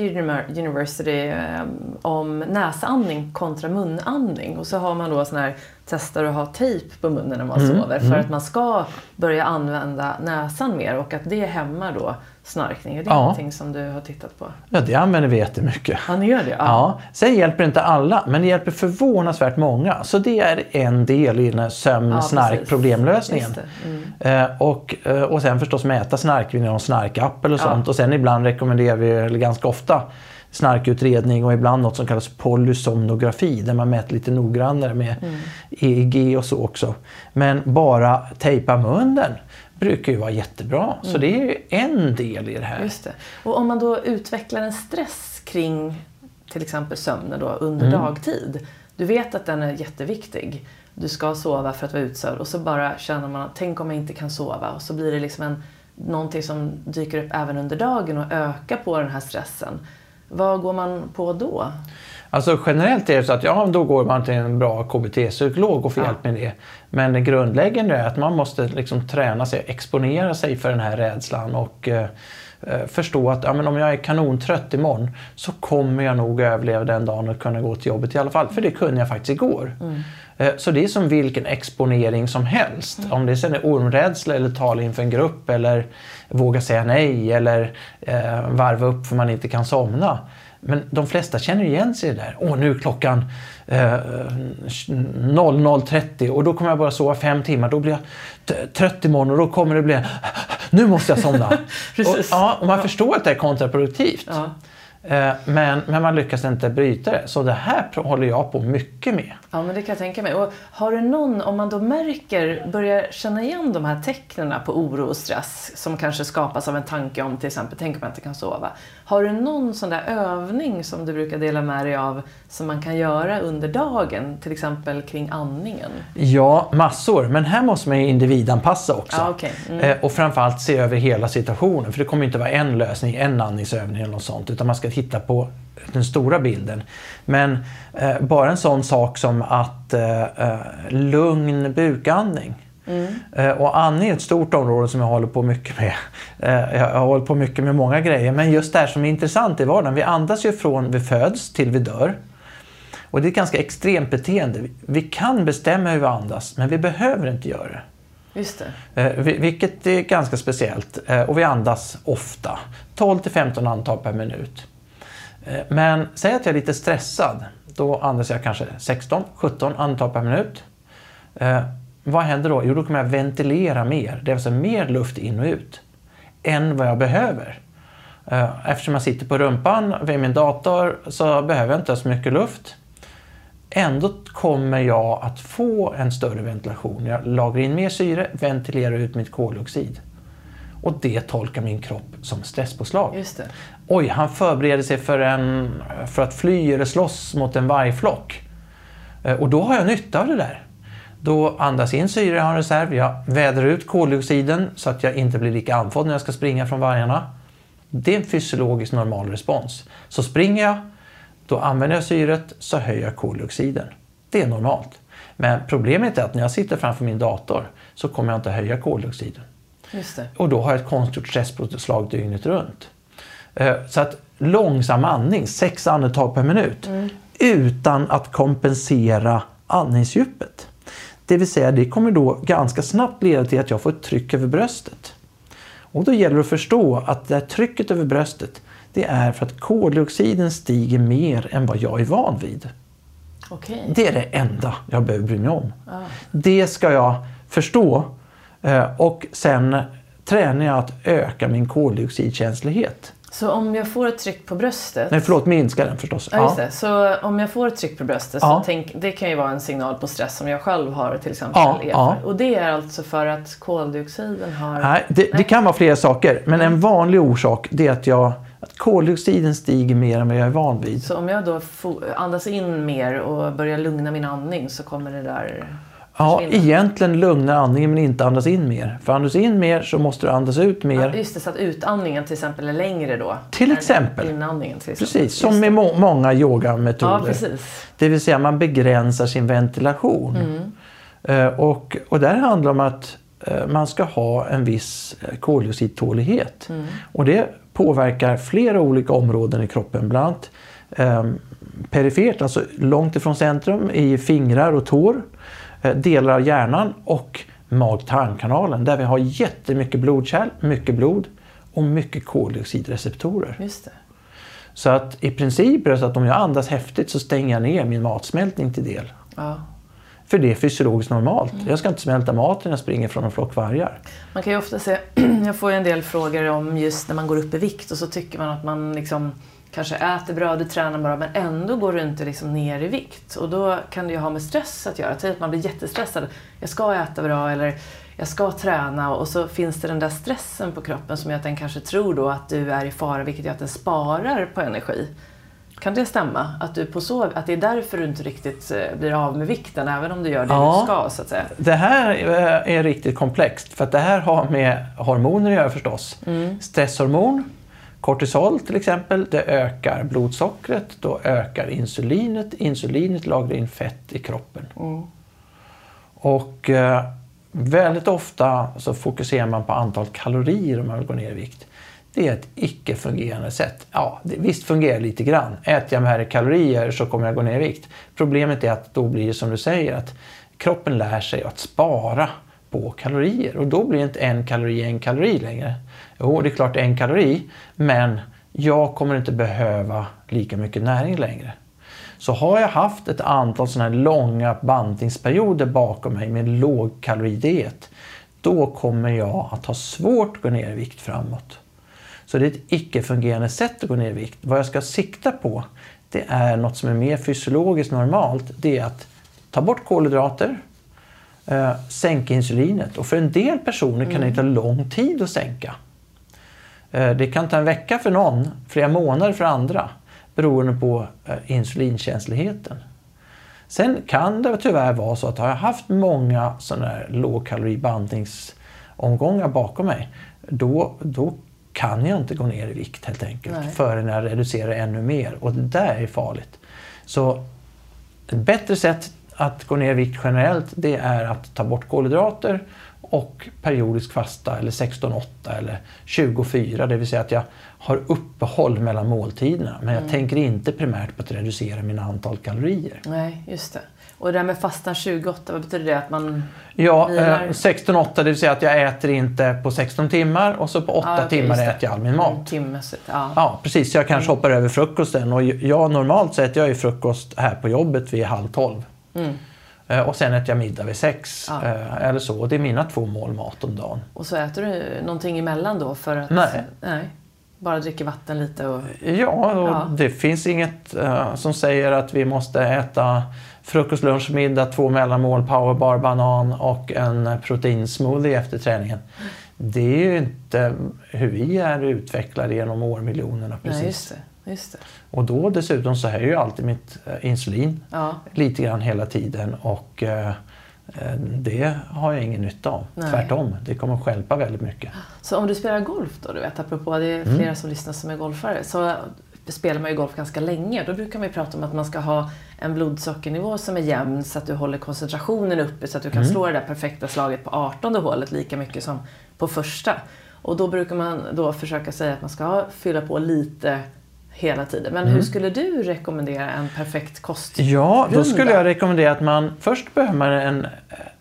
University eh, om näsandning kontra munandning. Och så har man då sån här testar att ha tejp på munnen när man mm, sover för mm. att man ska börja använda näsan mer och att det hämmar då snarkning. Är det ja. någonting som du har tittat på? Ja, det använder vi jättemycket. Ja, ni gör det? Ja. ja. Sen hjälper inte alla, men det hjälper förvånansvärt många. Så det är en del i den här sömn-snark-problemlösningen. Mm. Eh, och, eh, och sen förstås mäta snark vid någon snarkapp eller sånt. Och sen ibland rekommenderar vi, eller ganska ofta, snarkutredning och ibland något som kallas polysomnografi där man mäter lite noggrannare med mm. EEG och så också. Men bara tejpa munnen brukar ju vara jättebra. Mm. Så det är ju en del i det här. Just det. Och om man då utvecklar en stress kring till exempel sömnen då under mm. dagtid. Du vet att den är jätteviktig. Du ska sova för att vara utsövd och så bara känner man att tänk om jag inte kan sova och så blir det liksom en, någonting som dyker upp även under dagen och ökar på den här stressen. Vad går man på då? Alltså generellt är det så att ja, då går man till en bra KBT-psykolog och får ja. hjälp med det. Men det grundläggande är att man måste liksom träna sig, exponera sig för den här rädslan och eh, eh, förstå att ja, men om jag är kanontrött imorgon så kommer jag nog överleva den dagen och kunna gå till jobbet i alla fall. För det kunde jag faktiskt igår. Mm. Eh, så det är som vilken exponering som helst. Mm. Om det sen är ormrädsla eller tala inför en grupp eller våga säga nej eller eh, varva upp för man inte kan somna. Men de flesta känner igen sig där. Åh, nu är klockan eh, 00.30 och då kommer jag bara sova fem timmar. Då blir jag trött imorgon och då kommer det bli nu måste jag somna. och, ja, och man förstår att det är kontraproduktivt. Ja. Eh, men, men man lyckas inte bryta det. Så det här håller jag på mycket med. Ja, men det kan jag tänka mig. Och har du någon, om man då märker, börjar känna igen de här tecknen på oro och stress som kanske skapas av en tanke om till exempel, tänk om jag inte kan sova. Har du någon sån där övning som du brukar dela med dig av som man kan göra under dagen, till exempel kring andningen? Ja, massor. Men här måste man ju individanpassa också. Ja, okay. mm. Eh, och framförallt se över hela situationen. För det kommer inte vara en lösning, en andningsövning eller något sånt. Utan man ska titta på den stora bilden. Men eh, bara en sån sak som att eh, eh lugn bukandning. Mm. Eh, och andning är ett stort område som jag håller på mycket med. Eh, jag har hållit på mycket med många grejer. Men just det här som är intressant i vardagen. Vi andas ju från vi föds till vi dör. Och det är ett ganska extremt beteende. Vi kan bestämma hur vi andas, men vi behöver inte göra det. Just det. Vilket är ganska speciellt. Och vi andas ofta. 12 till 15 andetag per minut. Eh, men säg att jag är lite stressad. Då andas jag kanske 16-17 andetag per minut. Eh, vad händer då? Jo, då kommer jag ventilera mer. Det är alltså mer luft in och ut. Än vad jag behöver. Eh, eftersom jag sitter på rumpan vid min dator så behöver jag inte så mycket luft. Ändå kommer jag att få en större ventilation. Jag lagrar in mer syre, ventilerar ut mitt koldioxid. Och det tolkar min kropp som stresspåslag. Oj, han förbereder sig för, en, för att fly eller slåss mot en vargflock. Eh, och då har jag nytta av det där. Då andas in syre, jag har en reserv. Jag vädrar ut koldioxiden så att jag inte blir lika andfådd när jag ska springa från vargarna. Det är en fysiologisk normal respons. Så springer jag, då använder jag syret, så höjer jag koldioxiden. Det är normalt. Men problemet är att när jag sitter framför min dator så kommer jag inte höja koldioxiden. Och då har jag ett konstgjort stresspåslag dygnet runt. Eh, så att långsam andning, sex andetag per minut, mm. utan att kompensera andningsdjupet. Det vill säga, det kommer då ganska snabbt leda till att jag får ett tryck över bröstet. Och då gäller det att förstå att det här trycket över bröstet, det är för att koldioxiden stiger mer än vad jag är van vid. Okay. Det är det enda jag behöver bry mig om. Ah. Det ska jag förstå Eh, och sen tränar jag att öka min koldioxidkänslighet. Så om jag får ett tryck på bröstet? Nej, förlåt, minska den förstås. Ja, just det. Så om jag får ett tryck på bröstet, ja. så tänk, det kan ju vara en signal på stress som jag själv har till exempel. Ja, ja. Och det är alltså för att koldioxiden har... Nej, det, Nej. det kan vara flera saker. Men en vanlig orsak det är att, jag, att koldioxiden stiger mer än vad jag är van vid. Så om jag då andas in mer och börjar lugna min andning så kommer det där... Ja, egentligen lugna andningen men inte andas in mer. För andas in mer så måste du andas ut mer. Ja, just det, så att utandningen till exempel är längre då? Till exempel. Inandningen till exempel. Precis, som med må många yogametoder. Ja, precis. Det vill säga man begränsar sin ventilation. Mm. Uh, och, och där handlar det om att uh, man ska ha en viss uh, koldioxidtålighet. Mm. Och det påverkar flera olika områden i kroppen. Bland annat um, perifert, alltså långt ifrån centrum, i fingrar och tår. Eh, delar av hjärnan och mag-tarmkanalen där vi har jättemycket blodkärl, mycket blod och mycket koldioxidreceptorer. Just det. Så att i princip är det så att om jag andas häftigt så stänger jag ner min matsmältning till del. Ja. För det är fysiologiskt normalt. Jag ska inte smälta mat när jag springer från en flock vargar. Man kan ju ofta se, jag får ju en del frågor om just när man går upp i vikt och så tycker man att man liksom kanske äter bra, du tränar bra men ändå går du inte liksom ner i vikt. Och då kan det ju ha med stress att göra. Typ att man blir jättestressad. Jag ska äta bra eller jag ska träna och så finns det den där stressen på kroppen som gör att den kanske tror då att du är i fara vilket gör att den sparar på energi. Kan det stämma? Att, du på så, att det är därför du inte riktigt eh, blir av med vikten även om du gör det Ja. du ska så att säga? Det här eh, är riktigt komplext för att det här har med hormoner att göra förstås. Stresshormon, kortisol till exempel, det ökar blodsockret, då ökar insulinet. Insulinet lagrar in fett i kroppen. Och eh, väldigt ofta så fokuserar man på antal kalorier om man vill gå ner i vikt. Det är ett icke-fungerande sätt. Ja, det, visst fungerar lite grann. Äter jag med kalorier så kommer jag gå ner i vikt. Problemet är att då blir det som du säger att kroppen lär sig att spara på kalorier och då blir inte en kalori en kalori längre. Jo, det är klart en kalori, men jag kommer inte behöva lika mycket näring längre. Så har jag haft ett antal sådana här långa bantningsperioder bakom mig med lågkaloridiet, då kommer jag att ha svårt att gå ner i vikt framåt. Så det är ett icke-fungerande sätt att gå ner i vikt. Vad jag ska sikta på, det är något som är mer fysiologiskt normalt. Det är att ta bort kolhydrater, eh, sänka insulinet. Och för en del personer kan det ta lång tid att sänka. Eh, det kan ta en vecka för någon, flera månader för andra, beroende på eh, insulinkänsligheten. Sen kan det tyvärr vara så att har jag haft många sådana här lågkaloribantningsomgångar bakom mig, då, då kan jag inte gå ner i vikt helt enkelt Nej. förrän jag reducerar ännu mer. Och det där är farligt. Så ett bättre sätt att gå ner i vikt generellt det är att ta bort kolhydrater och periodisk fasta eller 16-8 eller 24. Det vill säga att jag har uppehåll mellan måltiderna. Men jag tänker inte primärt på att reducera mina antal kalorier. Nej, just det. Och det där med fastan 28, vad betyder det? Att man... Ja, Vilar. eh, 16-8 det vill säga att jag äter inte på 16 timmar och så på 8 Ja, okej, timmar äter jag all min mat. Mm, timmässigt, ja. Ja, precis. Jag kanske hoppar över frukosten. Och jag, normalt så äter jag ju frukost här på jobbet vid halv tolv. Mm. Eh, Och sen äter jag middag vid sex. Ja. eh, Eller så. Det är mina två mål mat om dagen. Och så äter du någonting emellan då för att... Nej. Nej. Bara dricker vatten lite och... Ja, och Ja. det finns inget eh, som säger att vi måste äta frukost, lunch, middag, två mellanmål, powerbar, banan och en proteinsmoothie efter träningen. Det är ju inte hur vi är utvecklade genom årmiljonerna precis. Nej, Och då dessutom så höjer ju alltid mitt eh, insulin Ja. lite grann hela tiden och eh, eh, det har jag ingen nytta av. Nej. Tvärtom, det kommer stjälpa väldigt mycket. Så om du spelar golf då, du vet, apropå det är Mm. flera som lyssnar som är golfare, så spelar man ju golf ganska länge. Då brukar man ju prata om att man ska ha en blodsockernivå som är jämn så att du håller koncentrationen uppe så att du kan Mm. slå det där perfekta slaget på 18 hålet lika mycket som på första. Och då brukar man då försöka säga att man ska fylla på lite hela tiden. Men hur skulle du rekommendera en perfekt kost? Mm. Ja, då skulle jag rekommendera att man först behöver man en,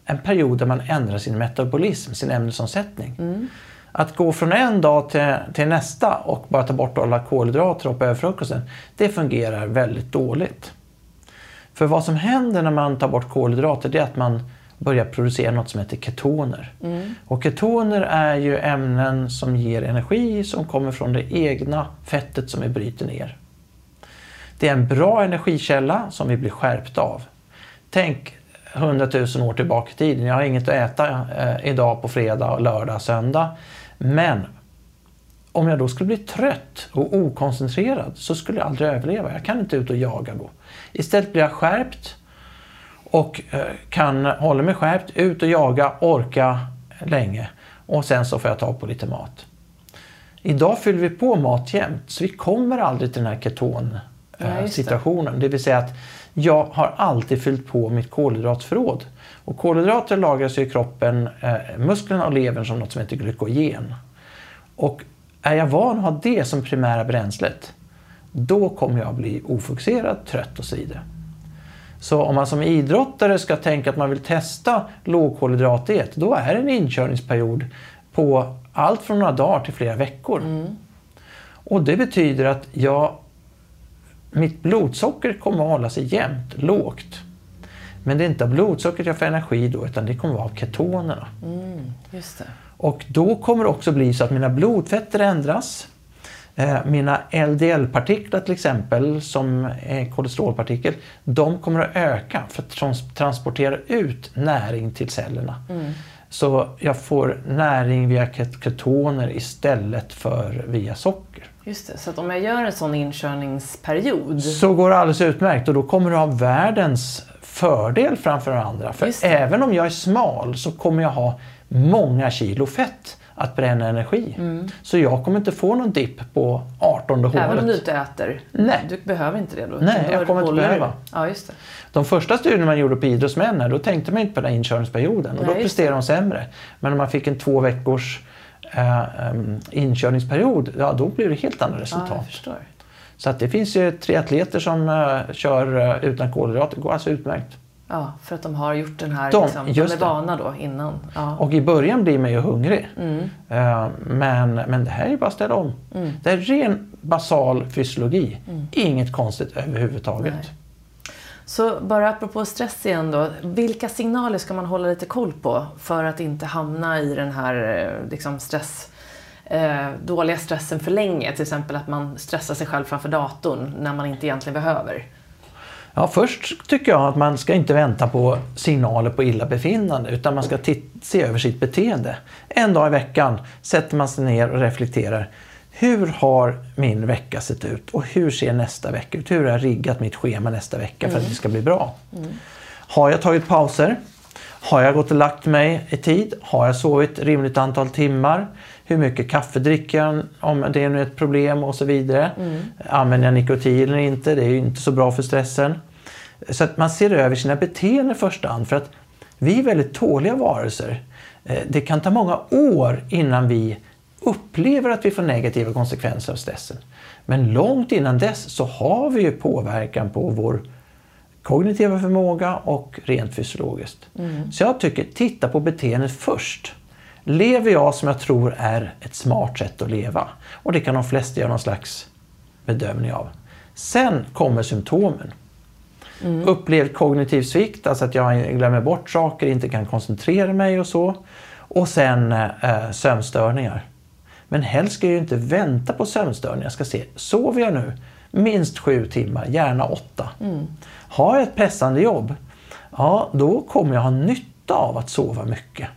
en period där man ändrar sin metabolism, sin ämnesomsättning. Mm. Att gå från en dag till, till nästa och bara ta bort alla kolhydrater och hoppa över frukosten, det fungerar väldigt dåligt. För vad som händer när man tar bort kolhydrater det är att man börja producera något som heter ketoner. Och ketoner är ju ämnen som ger energi som kommer från det egna fettet som vi bryter ner. Det är en bra energikälla som vi blir skärpta av. Tänk 100 000 år tillbaka i tiden. Jag har inget att äta eh, idag på fredag, lördag, söndag. Men om jag då skulle bli trött och okoncentrerad så skulle jag aldrig överleva. Jag kan inte ut och jaga då. Istället blir jag skärpt och eh, kan hålla mig skärpt, ut och jaga, orka länge och sen så får jag ta på lite mat. Idag fyller vi på mat jämt så vi kommer aldrig till den här keton Ja, eh, just det. Det vill säga att jag har alltid fyllt på mitt kolhydratförråd. Och kolhydrater lagras i kroppen, eh, musklerna och levern som något som heter glykogen. Och är jag van att ha det som primära bränslet, då kommer jag bli ofokuserad, trött och så vidare. Så om man som idrottare ska tänka att man vill testa lågkolhydratdiet, då är det en inkörningsperiod på allt från några dagar till flera veckor. Mm. Och det betyder att jag, mitt blodsocker kommer att hålla sig jämnt, lågt. Men det är inte av blodsockret jag får energi då, utan det kommer att vara av ketonerna. Mm, just det. Och då kommer det också bli så att mina blodfetter ändras. Eh, Mina LDL-partiklar till exempel, som är kolesterolpartikel, de kommer att öka för att trans- transportera ut näring till cellerna. Så jag får näring via ket- ketoner istället för via socker. Just det. Så att om jag gör en sån inkörningsperiod. Så går det alldeles utmärkt och då kommer du ha världens fördel framför andra. För även om jag är smal så kommer jag ha många kilo fett att bränna energi. Så jag kommer inte få någon dipp på 18 hålet. Mm. Även om du inte äter. Nej. Du behöver inte det då. Nej, jag kommer inte behöva. Ja, just det. De första studierna man gjorde på idrottsmän, här, då tänkte man inte på den inkörningsperioden och Nej, då presterade de sämre. Men om man fick en två veckors eh, inkörningsperiod, ja då blir det helt andra Ja, resultat. jag förstår. Så att det finns ju tre atleter som eh, kör eh, utan kolhydrater, det går alltså utmärkt. Ja, för att de har gjort den här, De- liksom, de just är det. vana då innan. Ja. Och i början blir man ju hungrig. Mm. Eh, men, men det här är ju bara att ställa om. Det är ren basal fysiologi. Inget konstigt överhuvudtaget. Nej. Så bara apropå stress igen då. Vilka signaler ska man hålla lite koll på för att inte hamna i den här eh, liksom stress, eh, dåliga stressen för länge? Till exempel att man stressar sig själv framför datorn när man inte egentligen behöver. Ja, först tycker jag att man ska inte vänta på signaler på illabefinnande utan man ska se över sitt beteende. En dag i veckan sätter man sig ner och reflekterar. Hur har min vecka sett ut och hur ser nästa vecka ut? Hur har jag riggat mitt schema nästa vecka för att det ska bli bra? Har jag tagit pauser? Har jag gått och lagt mig i tid? Har jag sovit rimligt antal timmar? Hur mycket kaffe dricker jag om det är nu ett problem och så vidare. Använder jag nikotin eller inte? Det är ju inte så bra för stressen. Så att man ser över sina beteenden i första hand för att vi är väldigt tåliga varelser. Eh, Det kan ta många år innan vi upplever att vi får negativa konsekvenser av stressen. Men långt innan dess så har vi ju påverkan på vår kognitiva förmåga och rent fysiologiskt. Så jag tycker, titta på beteendet först. Lever jag som jag tror är ett smart sätt att leva? Och det kan de flesta göra någon slags bedömning av. Sen kommer symptomen. Upplevd kognitiv svikt, alltså att jag glömmer bort saker, inte kan koncentrera mig och så. Och sen eh, sömnstörningar. Men helst ska jag ju inte vänta på sömnstörningar. Jag ska se, sover jag nu minst sju timmar, gärna åtta. Har jag ett pressande jobb, ja då kommer jag ha nytta av att sova mycket.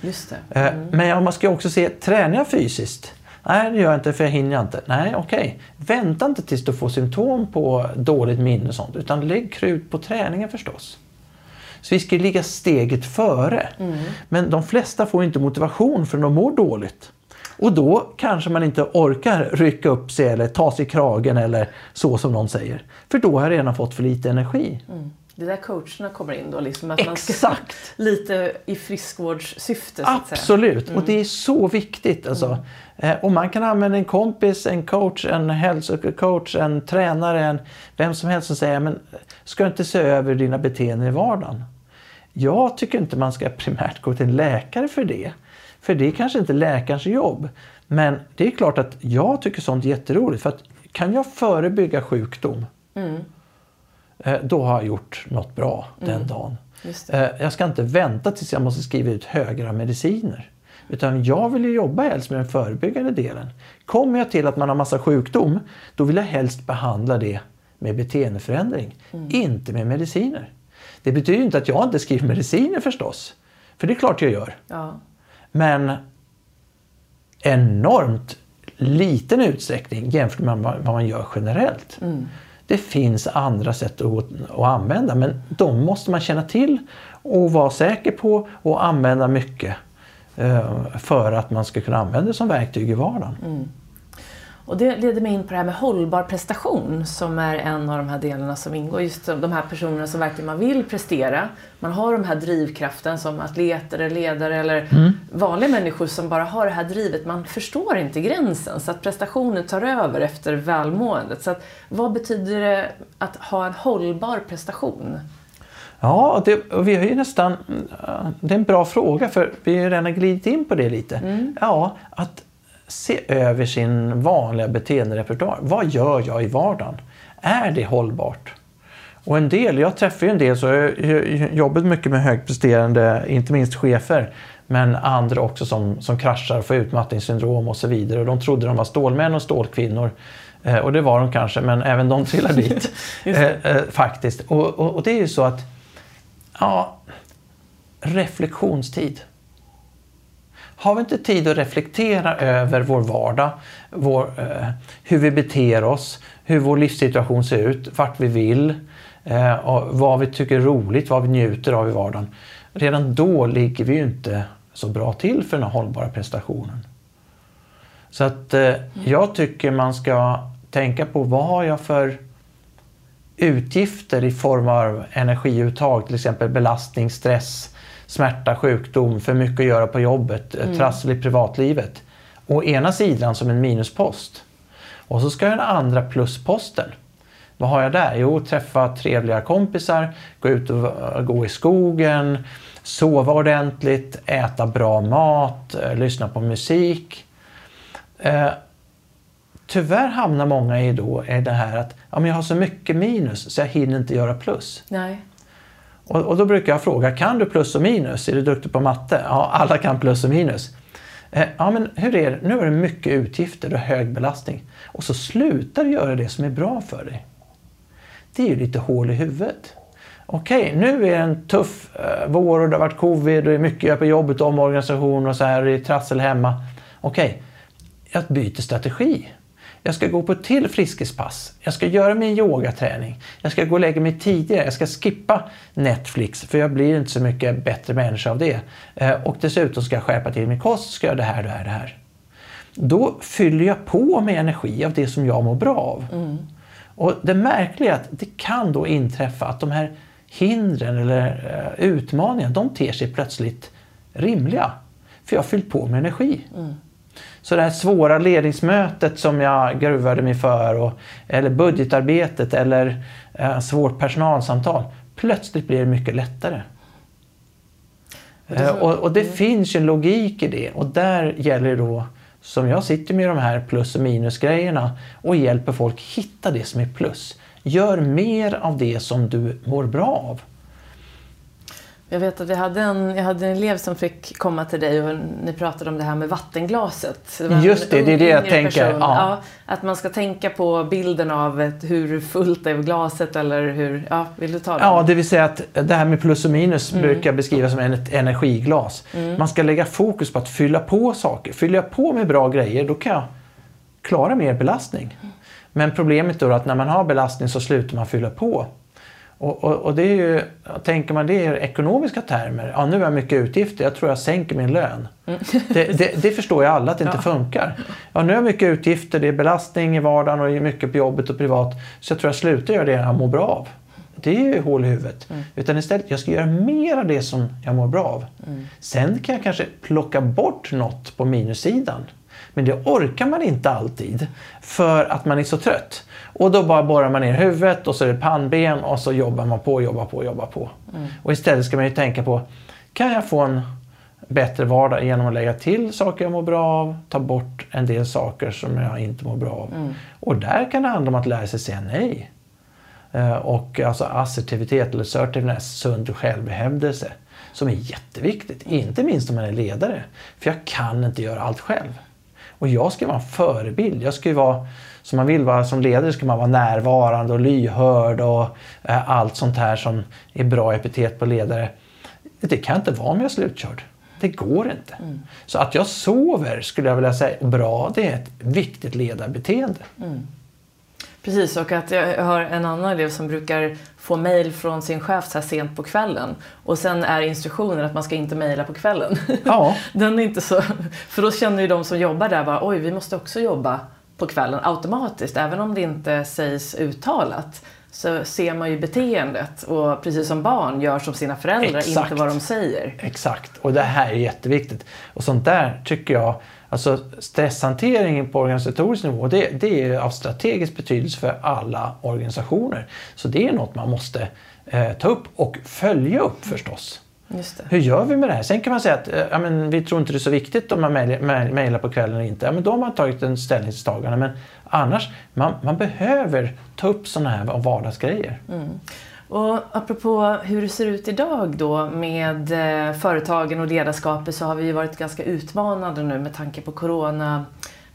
Just det. Eh, Men man ska också se, tränar jag fysiskt? Nej, det gör jag inte för jag hinner inte. Nej, okej. Vänta inte tills du får symptom på dåligt minne och sånt, utan lägg krut på träningen förstås. Så vi ska ligga steget före. Men de flesta får inte motivation för de mår dåligt. Och då kanske man inte orkar rycka upp sig eller ta sig i kragen eller så som någon säger. För då har jag redan fått för lite energi. Det är där coacherna kommer in då, liksom att man ska Exakt! lite i friskvårdssyfte. Absolut, och det är så viktigt. Alltså. Eh, Och man kan använda en kompis, en coach, en hälsocoach, en tränare, en, vem som helst som säger men ska inte se över dina beteenden i vardagen? Jag tycker inte man ska primärt gå till en läkare för det. För det är kanske inte läkarens jobb. Men det är klart att jag tycker sånt är jätteroligt. För att kan jag förebygga sjukdom, eh, då har jag gjort något bra den dagen. Eh, Jag ska inte vänta tills jag måste skriva ut högre mediciner. Utan jag vill ju jobba helst med den förebyggande delen. Kommer jag till att man har massa sjukdom, då vill jag helst behandla det med beteendeförändring. Inte med mediciner. Det betyder inte att jag inte skriver mediciner förstås. För det är klart jag gör. Ja. Men enormt liten utsträckning jämfört med vad vad man gör generellt. Det finns andra sätt att, att använda men de måste man känna till och vara säker på och använda mycket eh, för att man ska kunna använda det som verktyg i vardagen. Mm. Och det leder mig in på det här med hållbar prestation som är en av de här delarna som ingår. Just de här personerna som verkligen man vill prestera. Man har de här drivkraften som atleter, ledare eller mm. vanliga människor som bara har det här drivet. Man förstår inte gränsen så att prestationen tar över efter välmåendet. Så att, vad betyder det att ha en hållbar prestation? Ja, det, vi har ju nästan... Det är en bra fråga för vi har redan glidit in på det lite. Mm. Ja, att se över sin vanliga beteenderepertoar. Vad gör jag i vardagen? Är det hållbart? Och en del, jag träffar ju en del, så jag jobbat mycket med högpresterande, inte minst chefer, men andra också som, som kraschar, får utmattningssyndrom och så vidare. Och de trodde de var stålmän och stålkvinnor. Eh, och det var de kanske, men även de trillar dit. eh, eh, faktiskt. Och, och, och, det är ju så att, ja, reflektionstid. Har vi inte tid att reflektera över vår vardag, vår, eh, hur vi beter oss, hur vår livssituation ser ut, vart vi vill, eh, vad vi tycker är roligt, vad vi njuter av i vardagen. Redan då ligger vi ju inte så bra till för den här hållbara prestationen. Så att eh, jag tycker man ska tänka på vad har jag för utgifter i form av energiuttag, till exempel belastning, stress, smärta, sjukdom, för mycket att göra på jobbet, mm. trassel i privatlivet. Å ena sidan som en minuspost. Och så ska jag den andra plusposten. Vad har jag där? Jo, träffa trevliga kompisar, gå ut och gå i skogen, sova ordentligt, äta bra mat, eh, lyssna på musik. Eh, tyvärr hamnar många i då är det här att ja, men jag har så mycket minus så jag hinner inte göra plus. Nej. Och, och, då brukar jag fråga, kan du plus och minus? Är du duktig på matte? Ja, alla kan plus och minus. Eh, ja, men hur är det? Nu har du mycket utgifter, och hög belastning. Och så slutar du göra det som är bra för dig. Det är ju lite hål i huvudet. Okej, okay, nu är det en tuff eh, vår och det har varit covid och det är mycket på jobbet, omorganisation och så här, och det är trassel hemma. Okej, okay, jag byter strategi. Jag ska gå på ett till friskispass. Jag ska göra min yogaträning. Jag ska gå och lägga mig tidigare. Jag ska skippa Netflix för jag blir inte så mycket bättre människa av det. Eh, och dessutom ska jag skärpa till min kost. Ska jag det här, det här, det här. Då fyller jag på med energi av det som jag mår bra av. Mm. Och det märkliga är att det kan då inträffa att de här hindren eller uh, utmaningarna, de ter sig plötsligt rimliga. För jag har fyllt på med energi. Mm. Så det här svåra ledningsmötet som jag gruvade mig för, och, eller budgetarbetet eller eh, svårt personalsamtal. Plötsligt blir det mycket lättare. Eh, och, och, det finns ju en logik i det och där gäller det då, som jag sitter med de här plus och minusgrejerna och hjälper folk hitta det som är plus. Gör mer av det som du mår bra av. Jag vet att jag hade, en, jag hade en elev som fick komma till dig och ni pratade om det här med vattenglaset. Det Just det, det är det jag tänker. Ja. ja. att man ska tänka på bilden av ett, hur fullt är glaset eller hur, ja, vill du ta det? Ja, det vill säga att det här med plus och minus mm. brukar beskrivas som ett energiglas. Mm. Man ska lägga fokus på att fylla på saker. Fyller jag på med bra grejer då kan jag klara mer belastning. Men problemet då är att när man har belastning så slutar man fylla på. Och, och, och, det är ju, tänker man det i ekonomiska termer, ja nu har jag mycket utgifter, jag tror jag sänker min lön. Mm. Det, det, det, förstår ju alla att det inte ja. funkar. Ja nu har jag mycket utgifter, det är belastning i vardagen och mycket på jobbet och privat. Så jag tror jag slutar göra det jag mår bra av. Det är ju hål i huvudet. Mm. Utan istället, jag ska göra mer av det som jag mår bra av. Mm. Sen kan jag kanske plocka bort något på minussidan. Men det orkar man inte alltid för att man är så trött. Och då bara borrar man ner huvudet och så är det pannben och så jobbar man på, jobbar på, jobbar på. Mm. Och istället ska man ju tänka på, kan jag få en bättre vardag genom att lägga till saker jag mår bra av, ta bort en del saker som jag inte mår bra av. Mm. Och där kan det handla om att lära sig säga nej. Uh, och alltså assertivitet eller assertiveness, sund självhävdelse, som är jätteviktigt. Inte minst om man är ledare. För jag kan inte göra allt själv. Och jag ska vara en förebild. Jag ska vara som man vill vara som ledare ska man vara närvarande och lyhörd och eh, allt sånt här som är bra epitet på ledare. Det kan jag inte vara om jag är slutkörd. Det går inte. Mm. Så att jag sover skulle jag vilja säga bra, det är ett viktigt ledarbeteende. Mm. Precis, och att jag har en annan elev som brukar få mejl från sin chef så här sent på kvällen och sen är instruktionen att man ska inte mejla på kvällen. Ja. Den är inte så, för då känner ju de som jobbar där bara oj, vi måste också jobba på kvällen automatiskt, även om det inte sägs uttalat så ser man ju beteendet och precis som barn gör som sina föräldrar, Exakt. inte vad de säger. Exakt, och det här är jätteviktigt. Och sånt där tycker jag, alltså stresshantering på organisatorisk nivå, det, det är av strategisk betydelse för alla organisationer. Så det är något man måste eh, ta upp och följa upp förstås. Just det. Hur gör vi med det här? Sen kan man säga att eh, ja, men vi tror inte det är så viktigt om man mejl- mejl- mejlar på kvällen eller inte. Ja, men då har man tagit en ställningstagande. Men annars, man, man behöver ta upp sådana här vardagsgrejer. Och apropå hur det ser ut idag då med eh, företagen och ledarskapet så har vi varit ganska utmanade nu med tanke på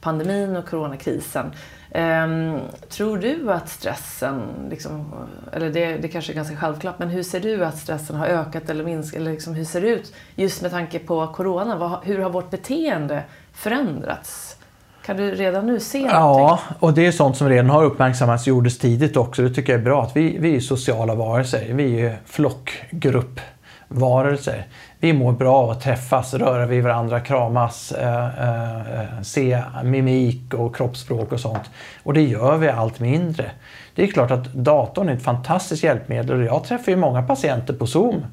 coronapandemin och coronakrisen. Ehm, tror du att stressen, liksom, eller det, det kanske är ganska självklart, men hur ser du att stressen har ökat eller minskat? Eller liksom, hur ser det ut just med tanke på corona? Vad, hur har vårt beteende förändrats? Kan du redan nu se någonting? Ja, och det är sånt som redan har uppmärksammats gjordes tidigt också. Det tycker jag är bra. att Vi, vi är sociala varelser. Vi är flockgruppvarelser. Vi mår bra av att träffas, röra vid varandra, kramas, eh, eh, se mimik och kroppsspråk och sånt. Och det gör vi allt mindre. Det är klart att datorn är ett fantastiskt hjälpmedel och jag träffar ju många patienter på Zoom.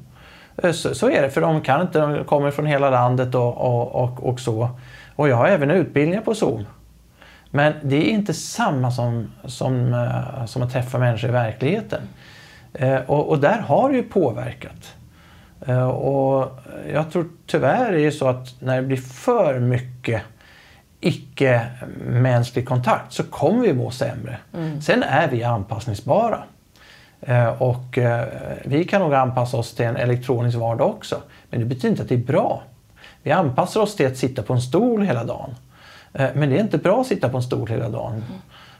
Eh, så, så är det, för de kan inte, de kommer från hela landet och, och, och, och så. Och jag har även utbildningar på Zoom. Men det är inte samma som, som, eh, som att träffa människor i verkligheten. Eh, och, och där har det ju påverkat. Eh, och jag tror tyvärr är det så att när det blir för mycket icke-mänsklig kontakt så kommer vi må sämre. Sen är vi anpassningsbara. Eh, Och eh, vi kan nog anpassa oss till en elektronisk vardag också. Men det betyder inte att det är bra. Vi anpassar oss till att sitta på en stol hela dagen. Men det är inte bra att sitta på en stol hela dagen.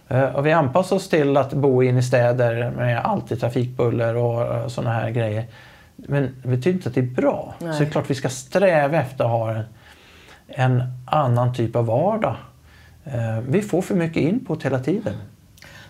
Eh, Och vi anpassar oss till att bo in i städer med alltid trafikbuller och sådana här grejer. Men det betyder inte att det är bra. Nej. Så det är klart vi ska sträva efter att ha en, en annan typ av vardag. Eh, Vi får för mycket input hela tiden.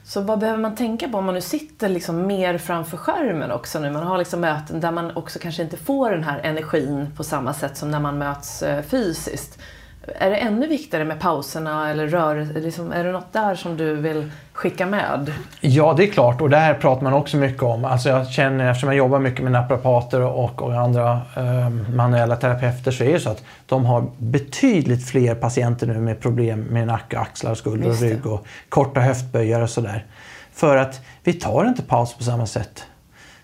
Så vad behöver man tänka på om man nu sitter liksom mer framför skärmen också nu? Man har liksom möten där man också kanske inte får den här energin på samma sätt som när man möts eh, fysiskt. Är det ännu viktigare med pauserna eller rörelse? Liksom, är det något där som du vill skicka med? Ja, det är klart. Och det här pratar man också mycket om. Alltså jag känner, eftersom jag jobbar mycket med naprapater och, och andra eh, manuella terapeuter så är det så att de har betydligt fler patienter nu med problem med nacke, axlar, skulder och rygg och korta höftböjar och sådär. För att vi tar inte paus på samma sätt.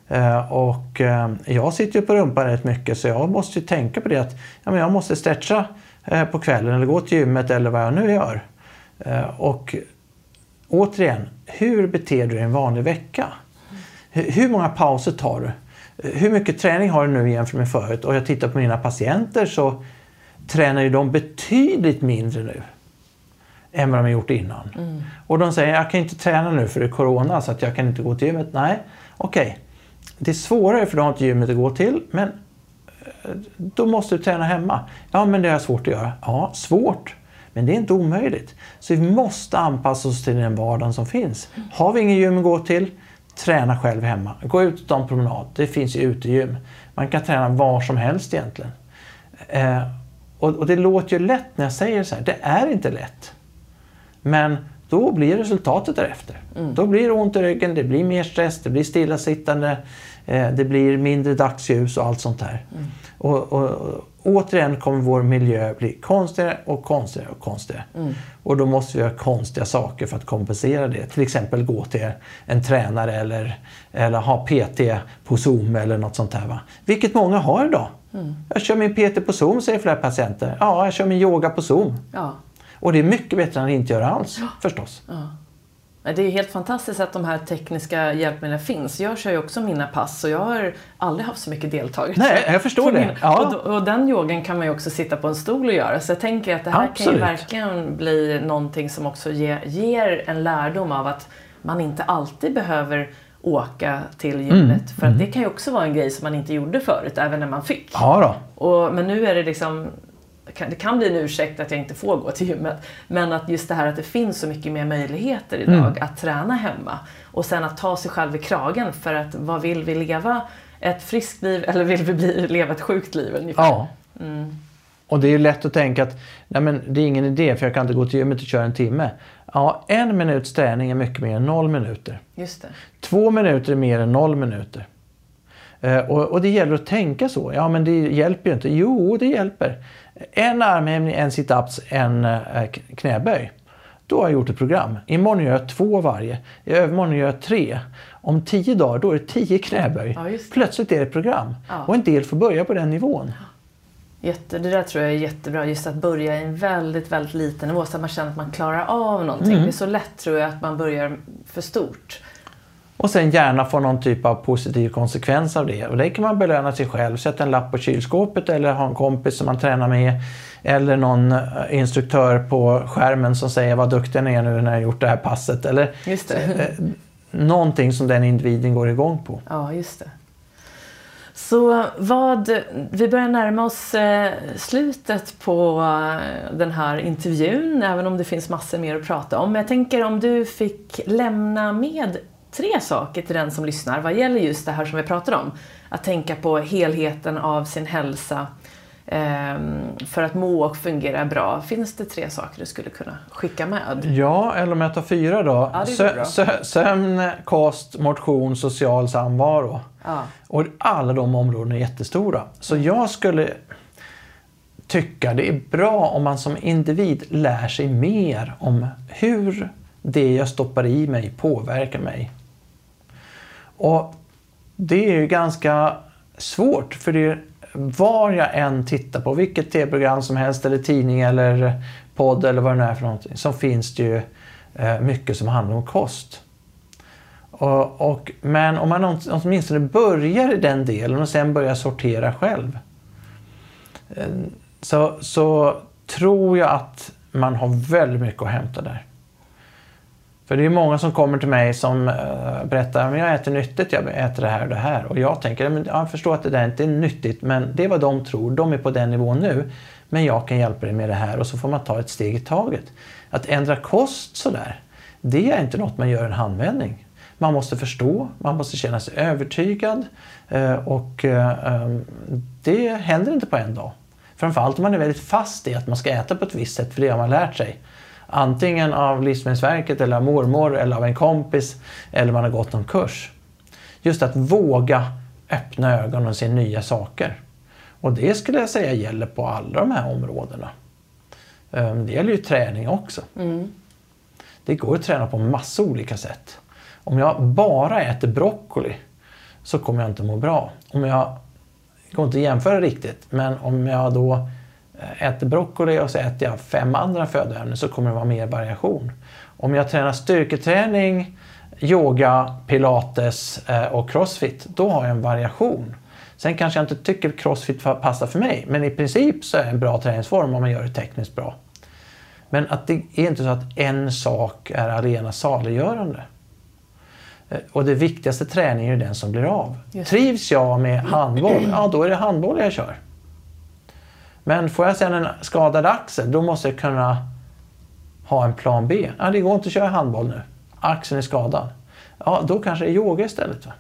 Eh, och eh, jag sitter ju på rumpan rätt mycket så jag måste ju tänka på det att ja, men jag måste stretcha på kvällen eller gå till gymmet eller vad jag nu gör. Eh, och återigen, hur beter du dig en vanlig vecka? Hur många pauser tar du? Hur mycket träning har du nu jämfört med förut? Och jag tittar på mina patienter så tränar ju de betydligt mindre nu än vad de har gjort innan. Och de säger jag kan inte träna nu för det är corona så att jag kan inte gå till gymmet. Nej, okej. Det är svårare för du har inte gymmet att gå till men eh, då måste du träna hemma. Ja, men det är svårt att göra. Ja, svårt. Men det är inte omöjligt. Så vi måste anpassa oss till den vardagen som finns. Har vi ingen gym att gå till, träna själv hemma. Gå ut och ta en promenad. Det finns ju utegym. Man kan träna var som helst egentligen. Eh, och, och det låter ju lätt när jag säger så här. Det är inte lätt. Men då blir resultatet därefter. Då blir det ont i ryggen, det blir mer stress, det blir stillasittande, det blir mindre dagsljus och allt sånt där. Och, och, och återigen kommer vår miljö bli konstigare och konstigare och konstigare. Och då måste vi göra konstiga saker för att kompensera det. Till exempel gå till en tränare eller, eller ha PT på Zoom eller något sånt där. Va? Vilket många har idag. Jag kör min PT på Zoom säger flera patienter. Ja, jag kör min yoga på Zoom. Ja. Och det är mycket bättre än att inte göra alls förstås. Ja, Det är helt fantastiskt att de här tekniska hjälpmedlen finns. Jag kör ju också mina pass och jag har aldrig haft så mycket deltagare. Nej, jag förstår det. Ja. Och, och den yogan kan man ju också sitta på en stol och göra. Så jag tänker att det här kan Absolut. ju verkligen bli någonting som också ge, ger en lärdom av att man inte alltid behöver åka till gymmet. Mm. För att det kan ju också vara en grej som man inte gjorde förut, även när man fick. Ja då. Och, men nu är det liksom kan- det kan bli en ursäkt att jag inte får gå till gymmet. Men att just det här att det finns så mycket mer möjligheter idag Mm. att träna hemma. Och sen att ta sig själv i kragen för att vad vill vi leva? Ett friskt liv eller vill vi bli, leva ett sjukt liv ungefär? Ja. Och det är lätt att tänka att nej men det är ingen idé för jag kan inte gå till gymmet och köra en timme. Ja, en minuts träning är mycket mer än noll minuter. Just det. Två minuter är mer än noll minuter. Eh, och, och, det gäller att tänka så. Ja, men det hjälper ju inte. Jo, det hjälper. En armhävning, en sit-ups, en eh, knäböj. Då har jag gjort ett program. Imorgon gör jag två varje. I övermorgon gör jag tre. Om tio dagar då är det tio knäböj. Ja, Plötsligt är det ett program. Ja. Och en del får börja på den nivån. Jätte, det där tror jag är jättebra, just att börja i en väldigt, väldigt liten nivå så att man känner att man klarar av någonting. Mm. Det är så lätt tror jag att man börjar för stort. Och sen gärna få någon typ av positiv konsekvens av det. Och det kan man belöna sig själv. Sätta en lapp på kylskåpet eller ha en kompis som man tränar med. Eller någon eh, instruktör på skärmen som säger vad duktig ni är nu när jag gjort det här passet. Eller just det. Eh, någonting som den individen går igång på. Ja, just det. Så vad, vi börjar närma oss eh, slutet på den här intervjun, även om det finns massor mer att prata om. Men jag tänker om du fick lämna med tre saker till den som lyssnar vad gäller just det här som vi pratar om. Att tänka på helheten av sin hälsa eh, för att må och fungera bra. Finns det tre saker du skulle kunna skicka med? Ja, eller om jag tar fyra då. Ja, sö sö sömn, kost, motion, social samvaro. Ja. Och alla de områdena är jättestora. Så jag skulle tycka det är bra om man som individ lär sig mer om hur det jag stoppar i mig påverkar mig. Och det är ju ganska svårt för det var jag än tittar på, vilket tv-program som helst eller tidning eller podd eller vad det nu är för någonting, så finns det ju eh, mycket som handlar om kost. Och, och, men om man åtminstone börjar i den delen och sen börjar sortera själv. Eh, så, så tror jag att man har väldigt mycket att hämta där. För det är många som kommer till mig som uh, berättar att jag äter nyttigt, jag äter det här och det här. Och jag tänker, men jag förstår att det där inte är nyttigt, men det är vad de tror. De är på den nivån nu. Men jag kan hjälpa dig med det här och så får man ta ett steg i taget. Att ändra kost sådär, det är inte något man gör i en handvändning. Man måste förstå, man måste känna sig övertygad uh, och uh, det händer inte på en dag. Framförallt om man är väldigt fast i att man ska äta på ett visst sätt, för det har man lärt sig antingen av Livsmedelsverket eller av mormor eller av en kompis eller man har gått någon kurs. Just att våga öppna ögonen och se nya saker. Och det skulle jag säga gäller på alla de här områdena. Ehm, det gäller ju träning också. Mm. Det går att träna på massa olika sätt. Om jag bara äter broccoli så kommer jag inte må bra. Om jag, det går inte att jämföra riktigt, men om jag då äter broccoli och så äter jag fem andra födoämnen så kommer det vara mer variation. Om jag tränar styrketräning, yoga, pilates eh, och crossfit, då har jag en variation. Sen kanske jag inte tycker crossfit passar för mig, men i princip så är det en bra träningsform om man gör det tekniskt bra. Men att det är inte så att en sak är arena saliggörande. Eh, och det viktigaste träningen är den som blir av. Trivs jag med handboll, ja då är det handboll jag kör. Men får jag sen en skadad axel, då måste jag kunna ha en plan B. Ja, det går inte att köra handboll nu. Axeln är skadad. Ja, då kanske det är yoga istället. Va?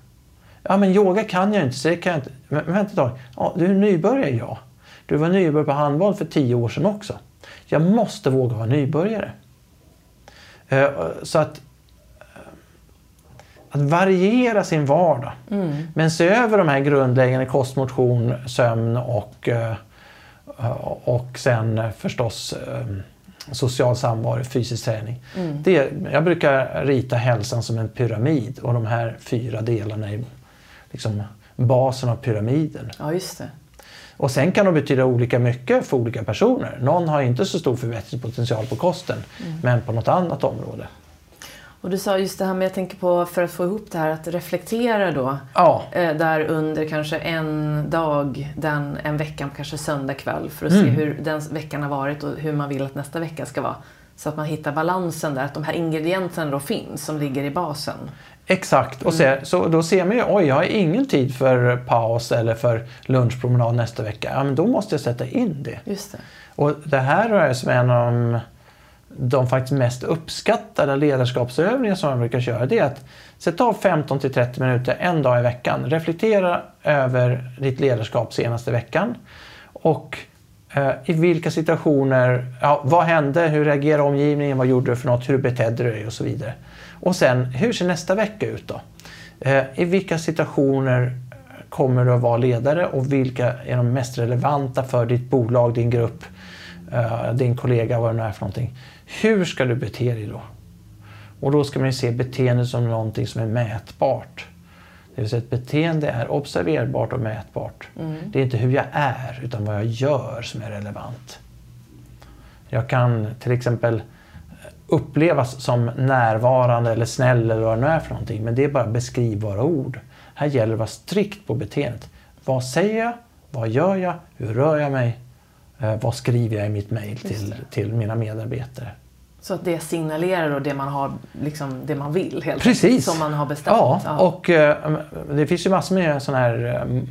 Ja, men yoga kan jag inte, så det kan jag inte. Men, vänta ett tag. Ja, du är nybörjare, ja. Du var nybörjare på handboll för tio år sedan också. Jag måste våga vara nybörjare. Eh, så att, eh, att variera sin vardag. Mm. Men se över de här grundläggande kost, motion, sömn och Eh, och sen eh, förstås eh, social samvaro, fysisk träning. Mm. Det, jag brukar rita hälsan som en pyramid och de här fyra delarna är liksom basen av pyramiden. Ja, just det. Och sen kan de betyda olika mycket för olika personer. Någon har inte så stor förbättringspotential på kosten, mm. men på något annat område. Och du sa just det här med, jag tänker på för att få ihop det här, att reflektera då. Ja. Eh, där under kanske en dag, den, en vecka, kanske söndag kväll för att Mm. se hur den veckan har varit och hur man vill att nästa vecka ska vara. Så att man hittar balansen där, att de här ingredienserna då finns som ligger i basen. Exakt, och Mm. så, så då ser man ju oj jag har ingen tid för paus eller för lunchpromenad nästa vecka. Ja men då måste jag sätta in det. Just det. Och det här är som en av de, de faktiskt mest uppskattade ledarskapsövningar som man brukar köra. Det är att sätta av 15 till 30 minuter en dag i veckan. Reflektera över ditt ledarskap senaste veckan. Och Eh, I vilka situationer, ja, vad hände, hur reagerade omgivningen, vad gjorde du för något, hur betedde du dig och så vidare. Och sen, hur ser nästa vecka ut då? Eh, I vilka situationer kommer du att vara ledare och vilka är de mest relevanta för ditt bolag, din grupp, eh, din kollega, vad det nu är för någonting. Hur ska du bete dig då? Och då ska man se beteende som någonting som är mätbart. Det vill säga ett beteende är observerbart och mätbart. Mm. Det är inte hur jag är utan vad jag gör som är relevant. Jag kan till exempel upplevas som närvarande eller snäll eller vad det nu är för någonting. Men det är bara beskrivbara ord. Här gäller det att vara strikt på beteendet. Vad säger jag? Vad gör jag? Hur rör jag mig? Eh, vad skriver jag i mitt mejl till, till mina medarbetare? Så att det signalerar då det man, har, liksom, det man vill helt Precis. Enkelt, som man har bestämt? Ja, ja. och eh, det finns ju massor med sådana här eh,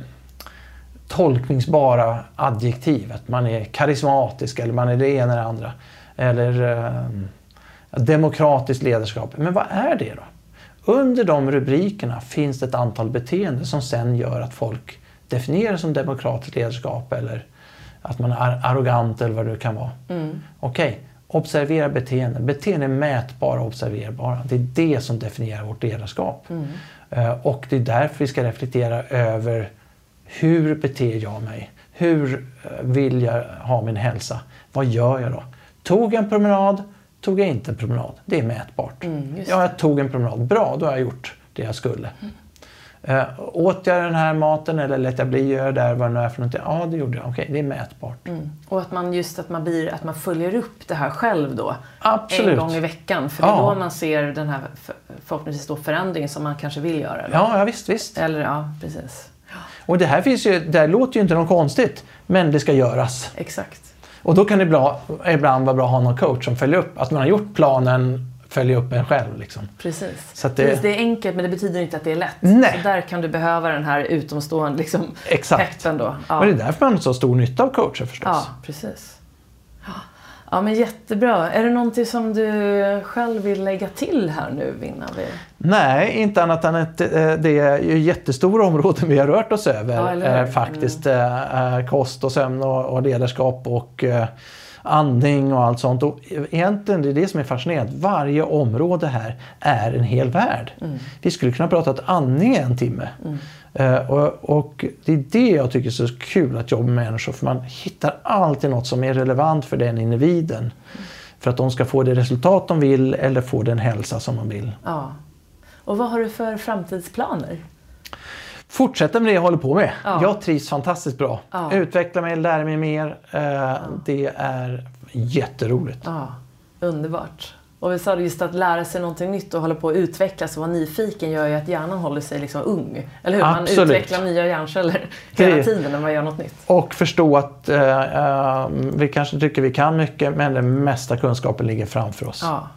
tolkningsbara adjektiv. Att man är karismatisk eller man är det ena eller det andra. Eller eh, demokratiskt ledarskap. Men vad är det då? Under de rubrikerna finns det ett antal beteenden som sen gör att folk definierar som demokratiskt ledarskap eller att man är arrogant eller vad det kan vara. Mm. Okej, okay. observera beteenden. Beteenden är mätbara och observerbara. Det är det som definierar vårt ledarskap. Mm. Uh, och det är därför vi ska reflektera över hur beter jag mig? Hur eh, vill jag ha min hälsa? Vad gör jag då? Tog en promenad? Tog jag inte en promenad? Det är mätbart. Mm, ja, jag tog en promenad. Bra, då har jag gjort det jag skulle. Uh, åt jag den här maten eller lät jag bli att göra där vad det nu är för någonting? Ja, det gjorde jag. Okej, det är mätbart. Mm. Och att man just att man, blir, att man följer upp det här själv då. Absolut. En gång i veckan. För det är ja. då man ser den här förhoppningsvis då förändringen som man kanske vill göra. Då. Ja, ja, visst, visst. Eller ja, precis. Och det här finns ju, det här låter ju inte något konstigt. Men det ska göras. Exakt. Och då kan det bra, ibland vara bra att ha någon coach som följer upp. Att man har gjort planen, följer upp en själv. Liksom. Precis. Så det... Precis. Det är enkelt men det betyder inte att det är lätt. Nej. Så där kan du behöva den här utomstående liksom, Exakt. peppen. Då. Ja. Och det är därför man har så stor nytta av coacher förstås. Ja, precis. Ja, men jättebra. Är det någonting som du själv vill lägga till här nu innan vi... Nej, inte annat än att eh, det är jättestora områden vi har rört oss över. Ja, eh, faktiskt. Mm. Kost och sömn och ledarskap och andning och allt sånt. Och egentligen det är det som är fascinerande. Varje område här är en hel värld. Mm. Vi skulle kunna prata om andning en timme. Mm. Uh, och, och, det är det jag tycker är så kul att jobba med människor. För man hittar alltid något som är relevant för den individen. Mm. För att de ska få det resultat de vill eller få den hälsa som de vill. Ja. Och vad har du för framtidsplaner? Fortsätta med det jag håller på med. Ja. Jag trivs fantastiskt bra. Ja. Utveckla mig, lära mig mer. Eh, ja. Det är jätteroligt. Ja. Underbart. Och vi sa just att lära sig någonting nytt och hålla på att utvecklas och vara nyfiken gör ju att hjärnan håller sig liksom ung. Eller hur? Absolut. Man utvecklar nya hjärnceller hela tiden när man gör något nytt. Och förstå att uh, uh, vi kanske tycker vi kan mycket men den mesta kunskapen ligger framför oss. Ja.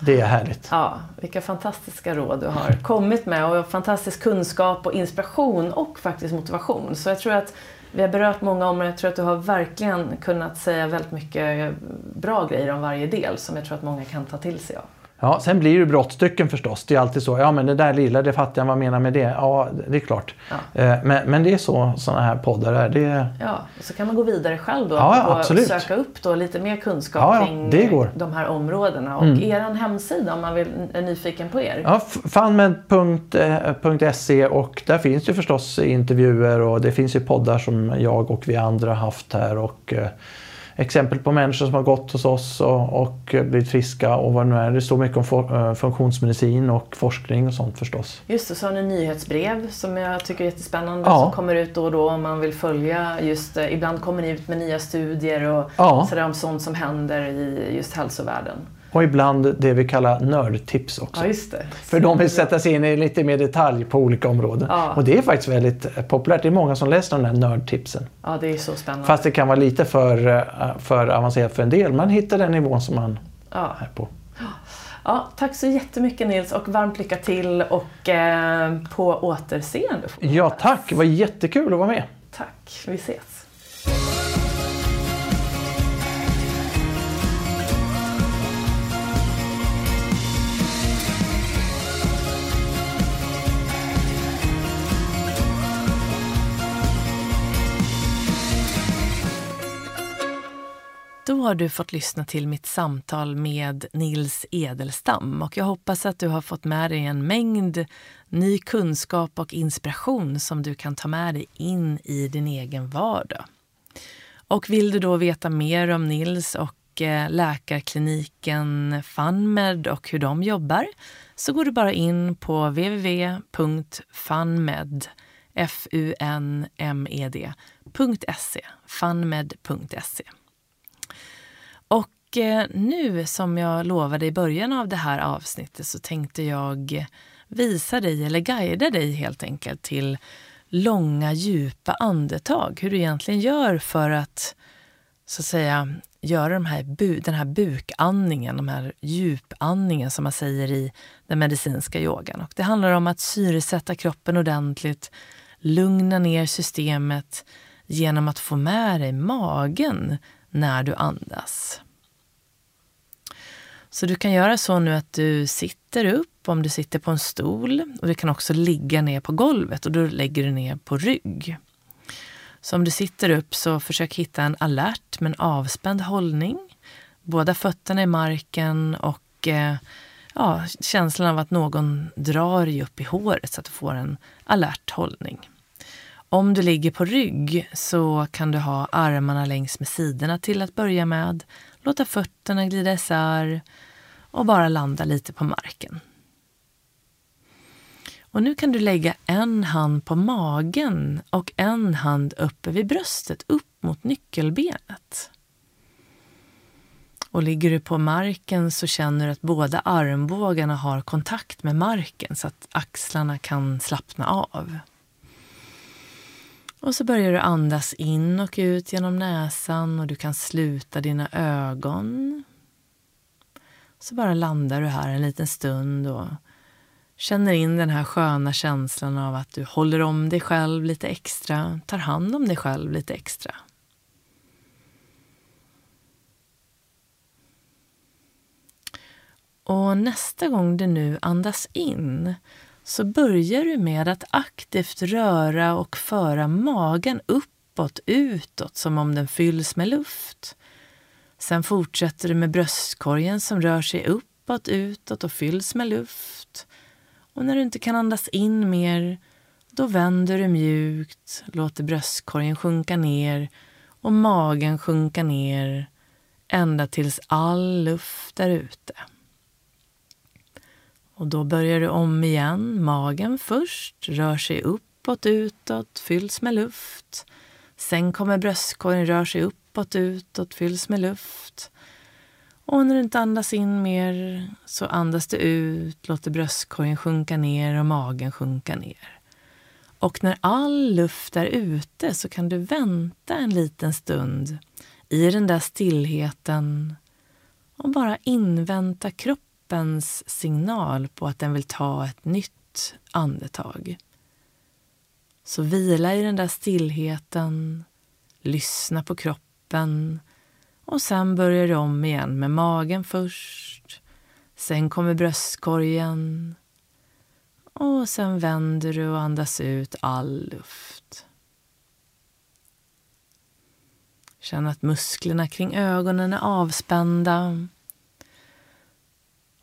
Det är härligt. Ja, vilka fantastiska råd du har kommit med och fantastisk kunskap och inspiration och faktiskt motivation. Så jag tror att vi har berört många områden. Jag tror att du har verkligen kunnat säga väldigt mycket bra grejer om varje del som jag tror att många kan ta till sig av. Ja, sen blir det brottstycken förstås. Det är alltid så. Ja, men det där lilla, det fattar jag. Vad menar med det? Ja, det är klart. Ja. Eh, men, men det är så sådana här poddar är. Det... Ja, så kan man gå vidare själv då ja, och absolut. söka upp då lite mer kunskap ja, kring de här områdena. Och mm. er hemsida om man vill, är nyfiken på er? Ja, funmed.se och där finns ju förstås intervjuer och det finns ju poddar som jag och vi andra haft här. Och, eh, exempel på människor som har gått hos oss och, och blivit friska och vad det nu är. Det står mycket om for, uh, funktionsmedicin och forskning och sånt förstås. Just det, så har ni nyhetsbrev som jag tycker är jättespännande ja. som kommer ut då och då om man vill följa just, uh, ibland kommer ni ut med nya studier och ja. sådär om sånt som händer i just hälsovärlden. Och ibland det vi kallar nördtips också. Ja. För de vill sätta sig in i lite mer detalj på olika områden. Ja. Och det är faktiskt väldigt populärt. Det är många som läser de där nördtipsen. Ja, det är så spännande. Fast det kan vara lite för, eh, för avancerat för en del. Man hittar den nivån som man ja. är på. Ja, tack så jättemycket Nils och varmt lycka till och eh, på återseende. Ja, tack. Det var jättekul att vara med. Tack. Vi ses. Har du fått lyssna till mitt samtal med Nils Edelstam och jag hoppas att du har fått med dig en mängd ny kunskap och inspiration som du kan ta med dig in i din egen vardag. Och vill du då veta mer om Nils och eh, läkarkliniken FunMed och hur de jobbar så går du bara in på www.funmed.se. funmed.se och eh, nu som jag lovade i början av det här avsnittet så tänkte jag visa dig, eller guida dig helt enkelt till långa djupa andetag. Hur du egentligen gör för att så att säga göra de här bu den här bukandningen, de här djupandningen som man säger i den medicinska yogan. Och det handlar om att syresätta kroppen ordentligt, lugna ner systemet genom att få med dig magen när du andas. Så du kan göra så nu att du sitter upp om du sitter på en stol och du kan också ligga ner på golvet och då lägger du ner på rygg. Så om du sitter upp så försök hitta en alert men avspänd hållning. Båda fötterna i marken och eh, ja, känslan av att någon drar dig upp i håret så att du får en alert hållning. Om du ligger på rygg så kan du ha armarna längs med sidorna till att börja med. Låta fötterna glida isär och bara landa lite på marken. Och nu kan du lägga en hand på magen och en hand uppe vid bröstet, upp mot nyckelbenet. Och ligger du på marken så känner du att båda armbågarna har kontakt med marken så att axlarna kan slappna av. Och så börjar du andas in och ut genom näsan och du kan sluta dina ögon. Så bara landar du här en liten stund och känner in den här sköna känslan av att du håller om dig själv lite extra, tar hand om dig själv lite extra. Och nästa gång du nu andas in så börjar du med att aktivt röra och föra magen uppåt, utåt, som om den fylls med luft. Sen fortsätter du med bröstkorgen som rör sig uppåt, utåt och fylls med luft. Och när du inte kan andas in mer, då vänder du mjukt, låter bröstkorgen sjunka ner och magen sjunka ner ända tills all luft är ute. Och då börjar du om igen. Magen först, rör sig uppåt, utåt, fylls med luft. Sen kommer bröstkorgen, rör sig uppåt, utåt, fylls med luft. Och när du inte andas in mer så andas du ut, låter bröstkorgen sjunka ner och magen sjunka ner. Och när all luft är ute så kan du vänta en liten stund i den där stillheten och bara invänta kroppen kroppens signal på att den vill ta ett nytt andetag. Så vila i den där stillheten, lyssna på kroppen och sen börjar du om igen med magen först. Sen kommer bröstkorgen och sen vänder du och andas ut all luft. Känn att musklerna kring ögonen är avspända.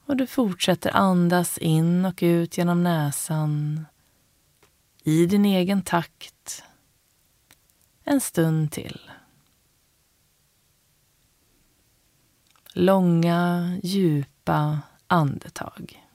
Och du fortsätter andas in och ut genom näsan i din egen takt en stund till. Långa, djupa andetag.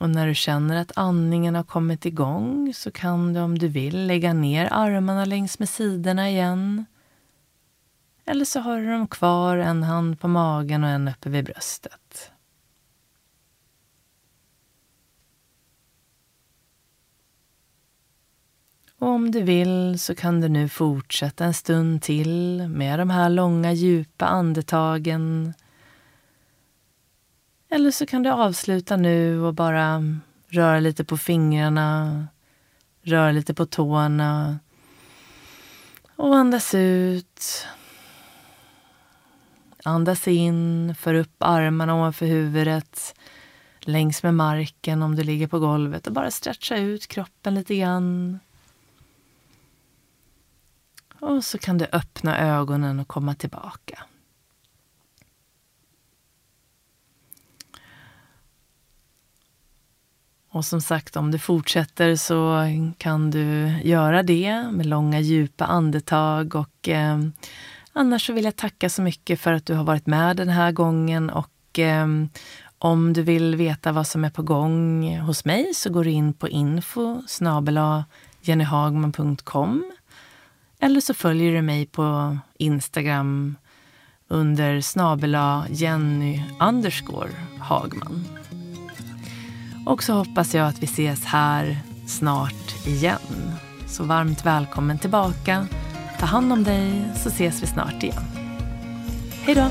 Och när du känner att andningen har kommit igång så kan du om du vill lägga ner armarna längs med sidorna igen. Eller så har du dem kvar, en hand på magen och en uppe vid bröstet. Och om du vill så kan du nu fortsätta en stund till med de här långa djupa andetagen eller så kan du avsluta nu och bara röra lite på fingrarna, röra lite på tårna och andas ut. Andas in, för upp armarna ovanför huvudet längs med marken om du ligger på golvet och bara stretcha ut kroppen lite grann. Och så kan du öppna ögonen och komma tillbaka. Och som sagt, om du fortsätter så kan du göra det med långa djupa andetag. Och eh, Annars så vill jag tacka så mycket för att du har varit med den här gången. Och eh, om du vill veta vad som är på gång hos mig så går du in på info jennyhagman.com eller så följer du mig på Instagram under snabela Jenny underscore Hagman. Och så hoppas jag att vi ses här snart igen. Så varmt välkommen tillbaka. Ta hand om dig så ses vi snart igen. Hej då!